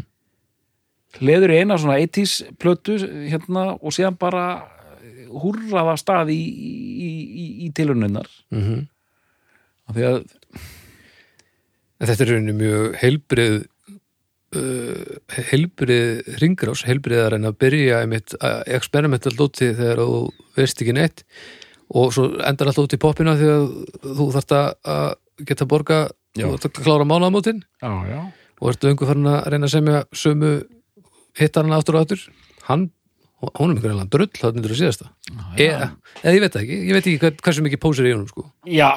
hleður í eina svona 80s plötu hérna og síðan bara húrraða stað í, í, í, í tilhörnunnar
mm
af því að
þetta er rauninni mjög heilbrið uh, heilbrið ringrás, heilbriðar en að byrja einmitt að experimental dóti þegar þú veist ekki neitt og svo endar alltaf út í poppina þegar þú þarft að geta borga og klára mánaðamótin. Og ertu öngu farin að reyna að semja sömu hittarana aftur og aftur? Hann, hún er mikilvægt drull það myndir að síðasta. Eða, eða ég veit það ekki, ég veit ekki hvað, hversu mikið pósir í honum sko.
Já,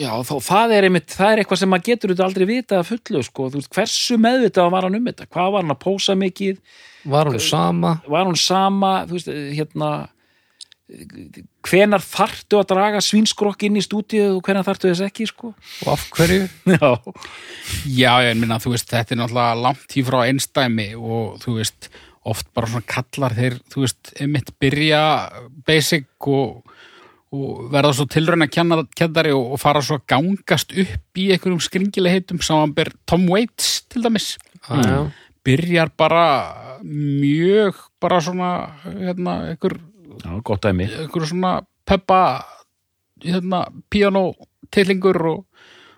já þó, það er einmitt, það er eitthvað sem maður getur aldrei vita að fullu, sko, þú veist, hversu meðvitað var hann um þetta, hvað var hann að pósa mikið,
var hann sama?
Var hann sama, þú veist, hérna hvenar þarftu að draga svínskrokk inn í stúdíu og hvenar þarftu þess ekki, sko?
Og af hverju?
Já,
Já, ég minna, þú veist, þetta er náttúrulega langt í frá einstæmi og þú veist, oft bara svona kallar þeir, þú veist, einmitt byrja basic og, og verða svo tilrauna kennari og, og fara svo að gangast upp í einhverjum skringileg heitum samanber Tom Waits til dæmis.
ah, já.
Byrjar bara mjög bara svona, hérna, einhver,
já, gott dæmi
einhver svona peppa, hérna, piano tillingur og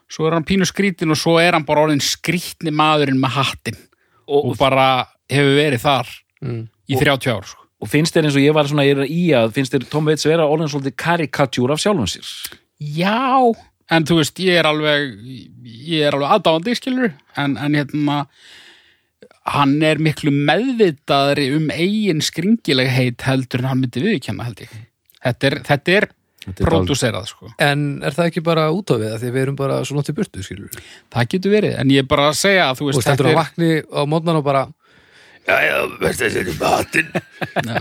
svo er hann pínu skrítin og svo er hann bara orðin skrítni maðurinn með hattinn og, bara hefur verið þar
Mm.
í 30 ár sko.
og finnst þér eins og ég var svona ég í að finnst þér Tom Waits vera orðin svolítið karikatjúr af sjálfum sér?
Já, en þú veist, ég er alveg ég er alveg aðdáðandi, skilur en, en hérna hann er miklu meðvitaðri um eigin skringilega heit heldur en hann myndi viðkjanna held ég. Þetta er, þetta er
Þetta er
pródúserað sko.
En er það ekki bara út af við það því við erum bara svo nátt í burtu, skilur
það getur verið, en ég er bara að segja að þú
Og
veist,
stendur
þetta
að
er
vakni á mótnan og bara Já, já, veist þessi er matinn.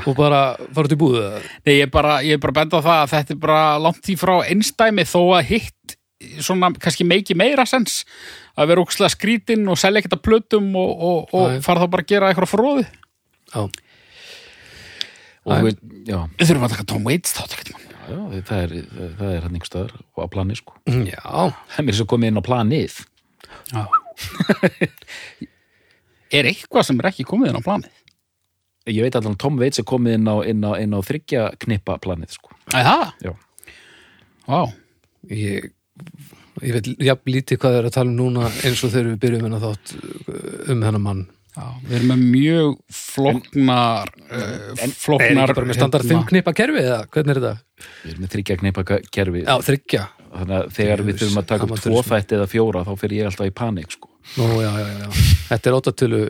Og bara fara út í búðu.
Nei, ég er bara, ég er bara að benda á það að þetta er bara langt í frá einstæmi þó að hitt svona kannski meiki meira sens að vera ókslega skrítin og selja ekkert að plötum og, og, og fara þá bara að gera eitthvað fróði.
Já,
og
Við þurfum að taka Tom Waits þá mann
já, það er, það er hann einhverstaðar á plani, sko.
Já,
það er mér svo komið inn á planið.
Er eitthvað sem er ekki komið inn á planið?
ég veit allan að Tom Waits er komið inn á, inn á, inn á þryggja knippa planið, sko.
Það?
Já.
Vá,
ég ég veit jafn lítið hvað er að tala um núna eins og þegar við byrjum hennar þátt uh, um hennar mann
já, við erum með mjög flóknar uh,
Er
flóknar
ekki bara með standard 5 knippa kerfi eða hvernig er þetta?
við erum með þryggja knippa kerfi
Já, þryggja
þannig að þegar við þurfum að taka upp
Amateurismi.
tvo þætti eða fjóra þá fyrir ég alltaf í panik, sko
Nú, já, já, já. Þetta er óttatölu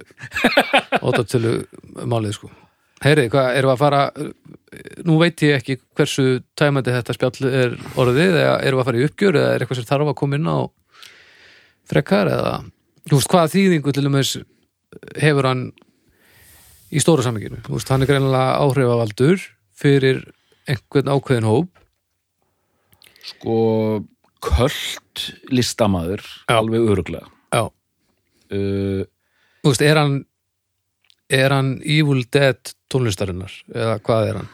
óttatölu málið sko Heyri, hvað, erum við að fara nú veit ég ekki hversu tæmandi þetta spjall er orðið eða erum við að fara í uppgjör eða er eitthvað sem þarf að koma inn á frekar eða þú veist, hvaða þýðingu til dæmis hefur hann í stóra veist, hann er greinilega áhrifavaldur fyrir einhvern ákveðin hóp
sko köld listamaður
Já.
alveg öruglega
Já,
uh,
þú veist, er hann er hann Evil Dead tónlistarinnar eða hvað er hann?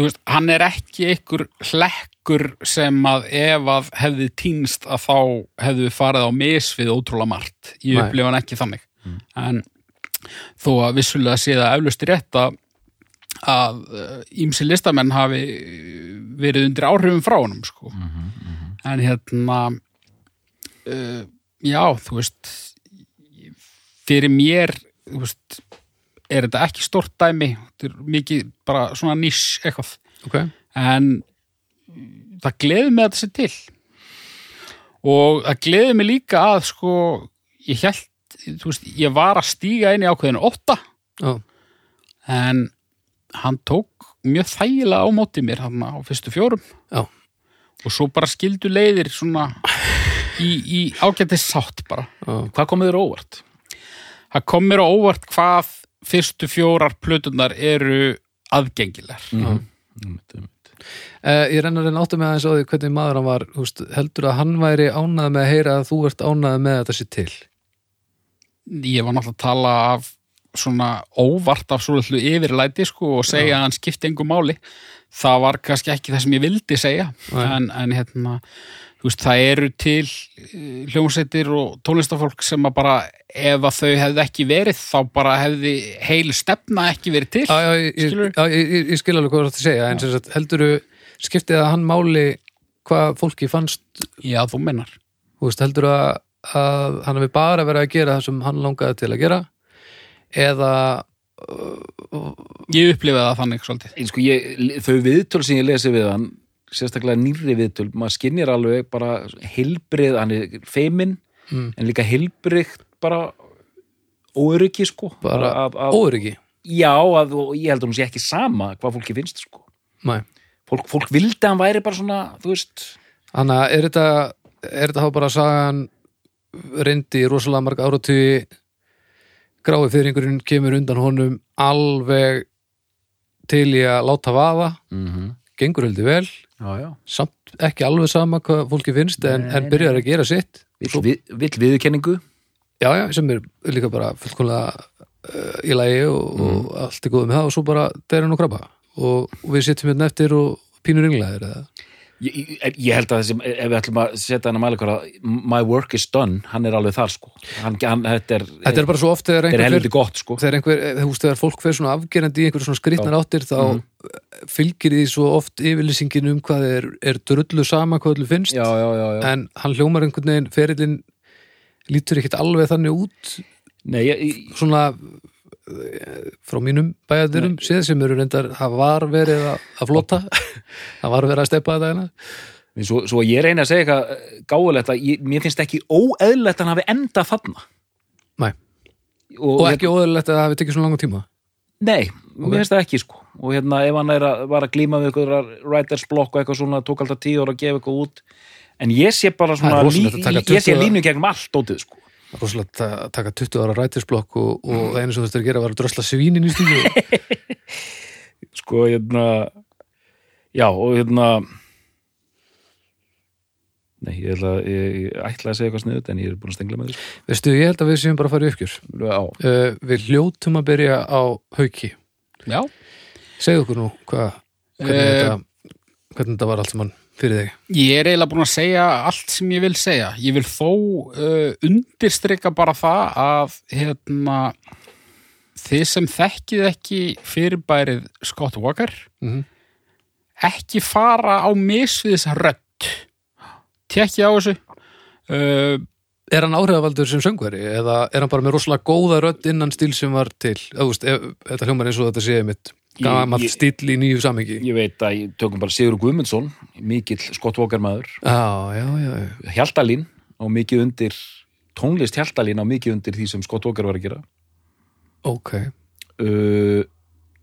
Þú veist, hann er ekki einhver hlekkur sem að ef að hefði týnst að þá hefði við farið á mis við ótrúlega margt ég
Nei.
upplifa hann ekki þannig en þó að vissulega sé það eflust rétt að að ímsi listamenn hafi verið undir áhrifum frá honum sko. en hérna uh, já, þú veist fyrir mér þú veist, er þetta ekki stort dæmi þetta er mikið bara svona nýs eitthvað.
Ok,
en það gleði mig að þetta sé til. Og það gleði mig líka að sko, ég held þú veist, ég var að stíga inn í ákveðinu ótta.
Já,
en hann tók mjög þægilega á móti mér hann á fyrstu fjórum.
Já.
Og svo bara skildu leiðir svona í, í ágættis sátt bara.
Já,
hvað komið þér óvart?
það kom mér á óvart hvað fyrstu fjórar plötunar eru aðgengilegar.
Mm. Einmitt, einmitt.
Eh, ég renna að reyna áttum með aðeins á því hvernig maður hann var veist, heldur að hann væri ánað með að heyra að þú ert ánað með að þetta sé til?
Ég var náttúrulega að tala af svona óvart af svo litlu yfirlæti sko og segja að hann skipti engu máli. Það var kannski ekki það sem ég vildi segja en, en hérna veist, það eru til eh, hljómsveitir og tónlistafólk sem að bara ef að þau hefði ekki verið þá bara hefði heil stefna ekki verið til
Já, já, ég, skil alveg hvað þú ert að segja en sem sagt, heldurðu, skiptið að hann máli hvað fólki fannst?
Já, þú mennar
þú veist, heldurðu að, að hann hefði bara verið að gera það sem hann langaði til að gera? Eða
Ég upplifaði það þannig svolítið.
Sko, ég, þau viðtöl sem ég lesi við hann sérstaklega nýrri viðtöl maður skinnir alveg bara heilbrið, hann er feiminn
Mm.
en líka heilbrið bara óryggi sko.
Bara
að, að,
óöryggi?
Já, að, og ég heldur hún sé ekki sama hvað fólki finnst sko. Fólk, fólk vildi að hann væri bara svona þú veist,
Þannig að er þetta er þetta þá bara sagan reyndi rosalega marg áratugi grái fyrringurinn kemur undan honum alveg til í að láta vaða.
Mm
gengur heldur vel,
já, já.
Samt ekki alveg sama hvað fólki finnst en,
Nei,
en byrjar að gera sitt.
Vill, við, vill viðurkenningu?
Já, já, sem er líka bara fullkomlega uh, í lagi og, og allt er góð með það og svo bara deyra hann og krabba. Og, og við sittum hérna eftir og pínur ynglaðir eða
ég, ég, held að þessi, ef við ætlum að setja hann að mæla hvað my work is done, hann er alveg þar sko. Hann, hann, þetta er,
þetta er bara svo oft þegar
er
einhver
gott sko.
þegar einhver, veist, þegar fólk fer svona afgerandi í einhver svona skrýtnar áttir þá
Mhm.
fylgir því svo oft yfirlýsingin um hvað er, er drullu sama hvað öllu finnst.
Já, já, já,
en hann hljómar einhvern veginn ferillin lítur ekkert alveg þannig út.
Nei, ég,
svona frá mínum bæjardurum séð sem eru reyndar, það var verið að, flota. Það var verið að steppa þetta hérna.
Svo, svo ég reyna að segja eitthvað gáulegt að ég, mér finnst ekki óeðlilegt að hann hafi endað þarna.
Nei.
og,
og ekki óðurlegt að það hafi tekið svona langa tíma.
Nei, mér finnst það ekki sko. Og hérna ef hann er að, var að glíma við eitthvað writers block og eitthvað svona tók alltaf tíu ára að gefa eitthvað út. En ég sé bara svona
rosalegt að taka
ég sé
20
línu gegnum allt dótið sko
Það rosalegt að taka 20 ára rætisblokk og, og það einu sem þú þurftir að gera var að drösla svínin í stílu
sko hérna já og hérna Nei, ég ætla, ég, ég ætla að segja eitthvað sniðut en ég er búin að stengla með sko.
Veistu, ég held að við séum bara að fara í uppgjör. Uh, Við hljótum að byrja á hauki.
Já,
Segðu okkur nú hvað hvernig,
Eh.
þetta, hvernig þetta var allt saman fyrir þig
ég er eiginlega búin að segja allt sem ég vil segja. Ég vil þó uh, undirstrika bara það að hérna, þið sem þekkið ekki fyrirbærið Scott Walker
Mhm.
ekki fara á misviðis rödd. Tekki á þessu. Uh,
Er hann áhrifavaldur sem söngveri eða er hann bara með rosalega góða rödd innan stíl sem var til þú veist, Þetta hljómar eins og þetta sé mitt
Ég-
stíl í nýju samengi
ég veit að ég tökum bara Sigur Guðmundsson mikill
já.
Hjaltalín á mikið undir tónlist Hjaltalín á mikið undir því sem Scott Walker var að gera.
Ok.
Uh,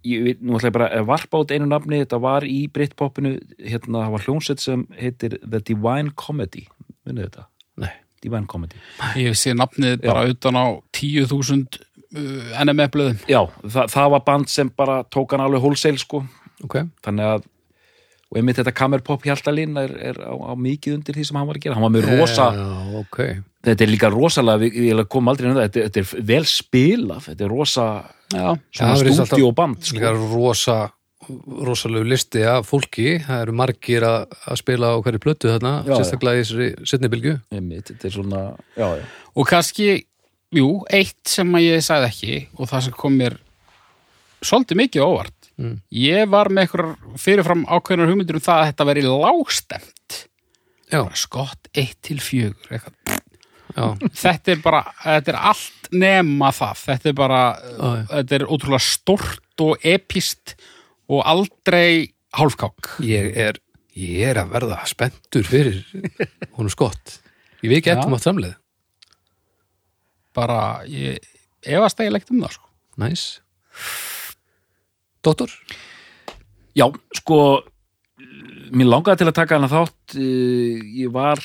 ég veit, nú ætla ég bara að varpa át einu nafni, þetta var í Britpopinu hérna, það var hljónsett sem heitir The Divine Comedy, munið þetta?
Nei,
Divine Comedy.
Ég sé nafnið bara utan á 10.000 uh, NMF-blöðum.
já, það, það var band sem bara tók hann alveg wholesale sko,
ok.
Þannig að og einmitt þetta Kammerpop Hjaltalín er, er á, á mikið undir því sem hann var að gera. Hann var með rosa,
Já, ok.
Þetta er líka rosalega ég kom aldrei um það, þetta, þetta er vel spilað þetta er rosa
Já,
alltaf-
stúdíóband sko.
Líka rosa rosalegu listi af fólki. Það eru margir að, að spila á hverju plötu þarna, sérstaklega í
einmitt, þetta er svona já, já.
og kannski, jú, eitt sem ég sagði ekki og það sem kom mér svolítið mikið óvart.
Mm.
ég var með eitthvað fyrirfram ákveðnar hugmyndir um það að þetta veri lágstemt skott 1 til 4 eitthvað.
já,
þetta er bara, þetta er allt nema það, þetta er bara
já.
þetta er ótrúlega stort og epist og aldrei hálfkák.
Ég er ég er að verða spenntur fyrir er skott. Ég veit ekki eftir mátt samleið
bara, ég efast eiginlegt um það sko.
Næs Dóttor?
Já, sko mér langaði til að taka hana þátt eh, ég var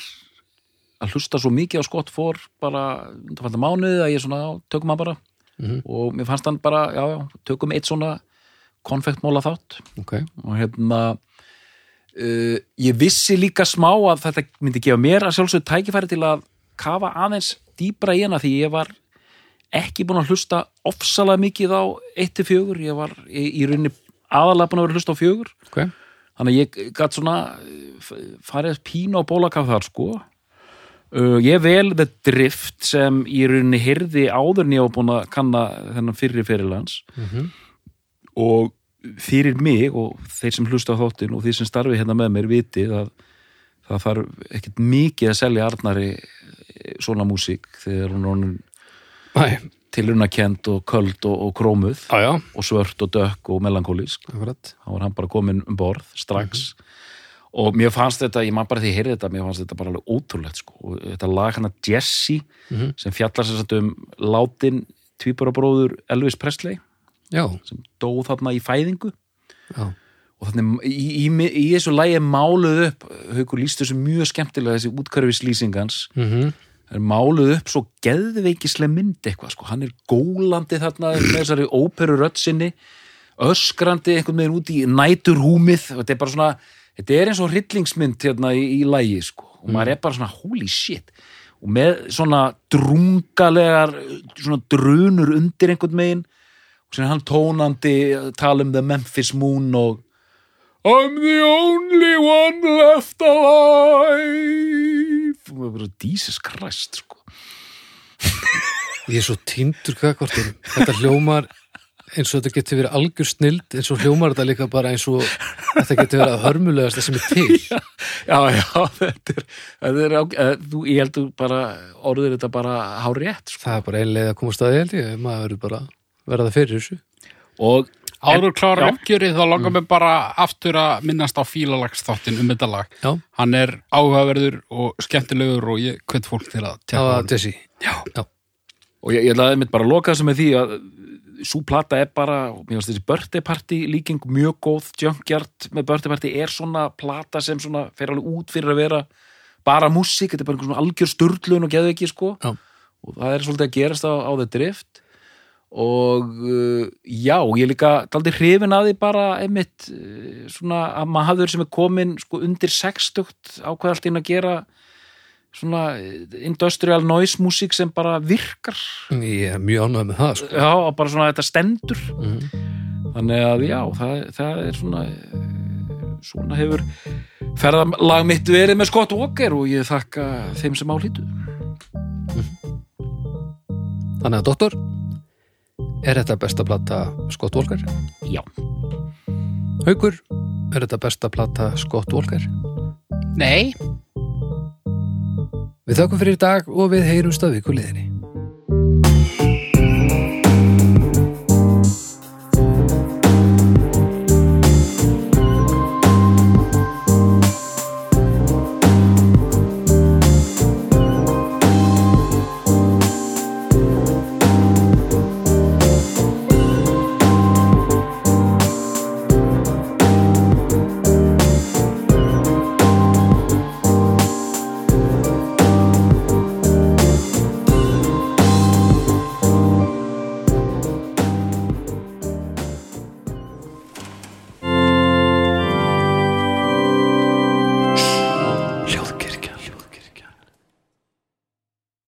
að hlusta svo mikið á skott fór bara undanfælda mánuði að ég svona, já, tökum hann bara
Mhm.
og mér fannst hann bara, já, já, tökum eitt svona konfektmóla þátt
Ok,
og hérna uh, ég vissi líka smá að þetta myndi gefa mér að sjálfsögðu tækifæri til að kafa aðeins dýbra í hana því ég var ekki búin að hlusta ofsalega mikið á 1-4, ég var í, í rauninni aðalega búin að vera að hlusta á fjögur.
Ok.
Þannig að ég gætt svona eh, farið pínu á bólakaf þar sko. Uh, ég vel The Drift sem í rauninni hirði áður en ég var búin að kanna þennan fyrri fyrirlands
Mhm.
og fyrir mig og þeir sem hlusta á þáttin og þeir sem starfi hérna með mér vitið að það þarf ekkert mikið að selja Arnari svona músík þegar hún er tilunakend og köld og, og krómuð
já, já,
og svört og dökk og melankólísk. Þá var hann bara komin um borð strax. Og mér fannst þetta, ég man bara því ég heyrði þetta mér fannst þetta bara alveg ótrúlegt sko. þetta lag hana Jesse
Mhm.
sem fjallar sagt um látin tvíburabróður Elvis Presley
Já,
sem dó þarna í fæðingu.
Já,
og þannig í, í, í, í þessu lagi er máluð upp haukur líst þessu mjög skemmtilega þessi útkörfislýsingans
mhm.
það er máluð upp svo geðveikislega mynd eitthvað sko, hann er gólandi þarna með þessari óperu rödd sinni öskrandi einhvern veginn út í næturhúmið. Þetta er bara svona þetta er eins og hryllingsmynd hérna í, í lægi sko. Og maður er bara svona holy shit. Og með svona drungalegar svona drunur undir einhvern megin. Og sem hann tónandi tala um the Memphis Moon og I'm the only one left alive maður bara Jesus Christ sko.
Ég er svo tindur kakvartum Þetta hljómar eins og þetta getur verið algjör snild eins og hljómar þetta líka bara eins og þetta getur verið að hörmulegast sem er til.
Já, já, þetta er, þetta er á- eh, þú, ég held þú bara orðir þetta bara hár rétt sko.
Það er bara ein leið að koma staði held ég maður verður bara að verða það fyrir þessu.
Og
Áður klára uppgjörið þá langar mig bara aftur að minnast á fílalagsþáttin um þetta lag.
Já,
Hann er áhugaverður og skemmtilegur og ég hveit fólk til að
það
tjekka
var
hann.
Jesse Já, já,
og ég, ég ætlaði mitt bara að loka þessu með því að svo plata er bara, mér finnst þessi birthday party líking mjög góð, Junkyard með birthday party er svona plata sem svona fer alveg út fyrir að vera bara músík, þetta er bara einhver svona algjör sturlun og geðu ekki sko.
Já.
og það er svolítið að gerast á, á The Drift og uh, já, ég líka daldi hrifin að því bara einmitt uh, svona að maður sem er komin sko undir 60 ákveð allt inn að gera svona eh, industrial noise músík sem bara virkar
ég er mjög ánægð með það sko.
já, og bara svona þetta stendur
Mhm.
þannig að já, það, það er svona eh, svona hefur ferðalag mitt verið með Scott Walker og ég þakka þeim sem álítu
Þannig að doktor Er þetta besta plata Scott Walker?
já,
Haukur, er þetta besta plata Scott Walker?
Nei,
Við þakkum fyrir í dag og við heyrumst að viku liðinni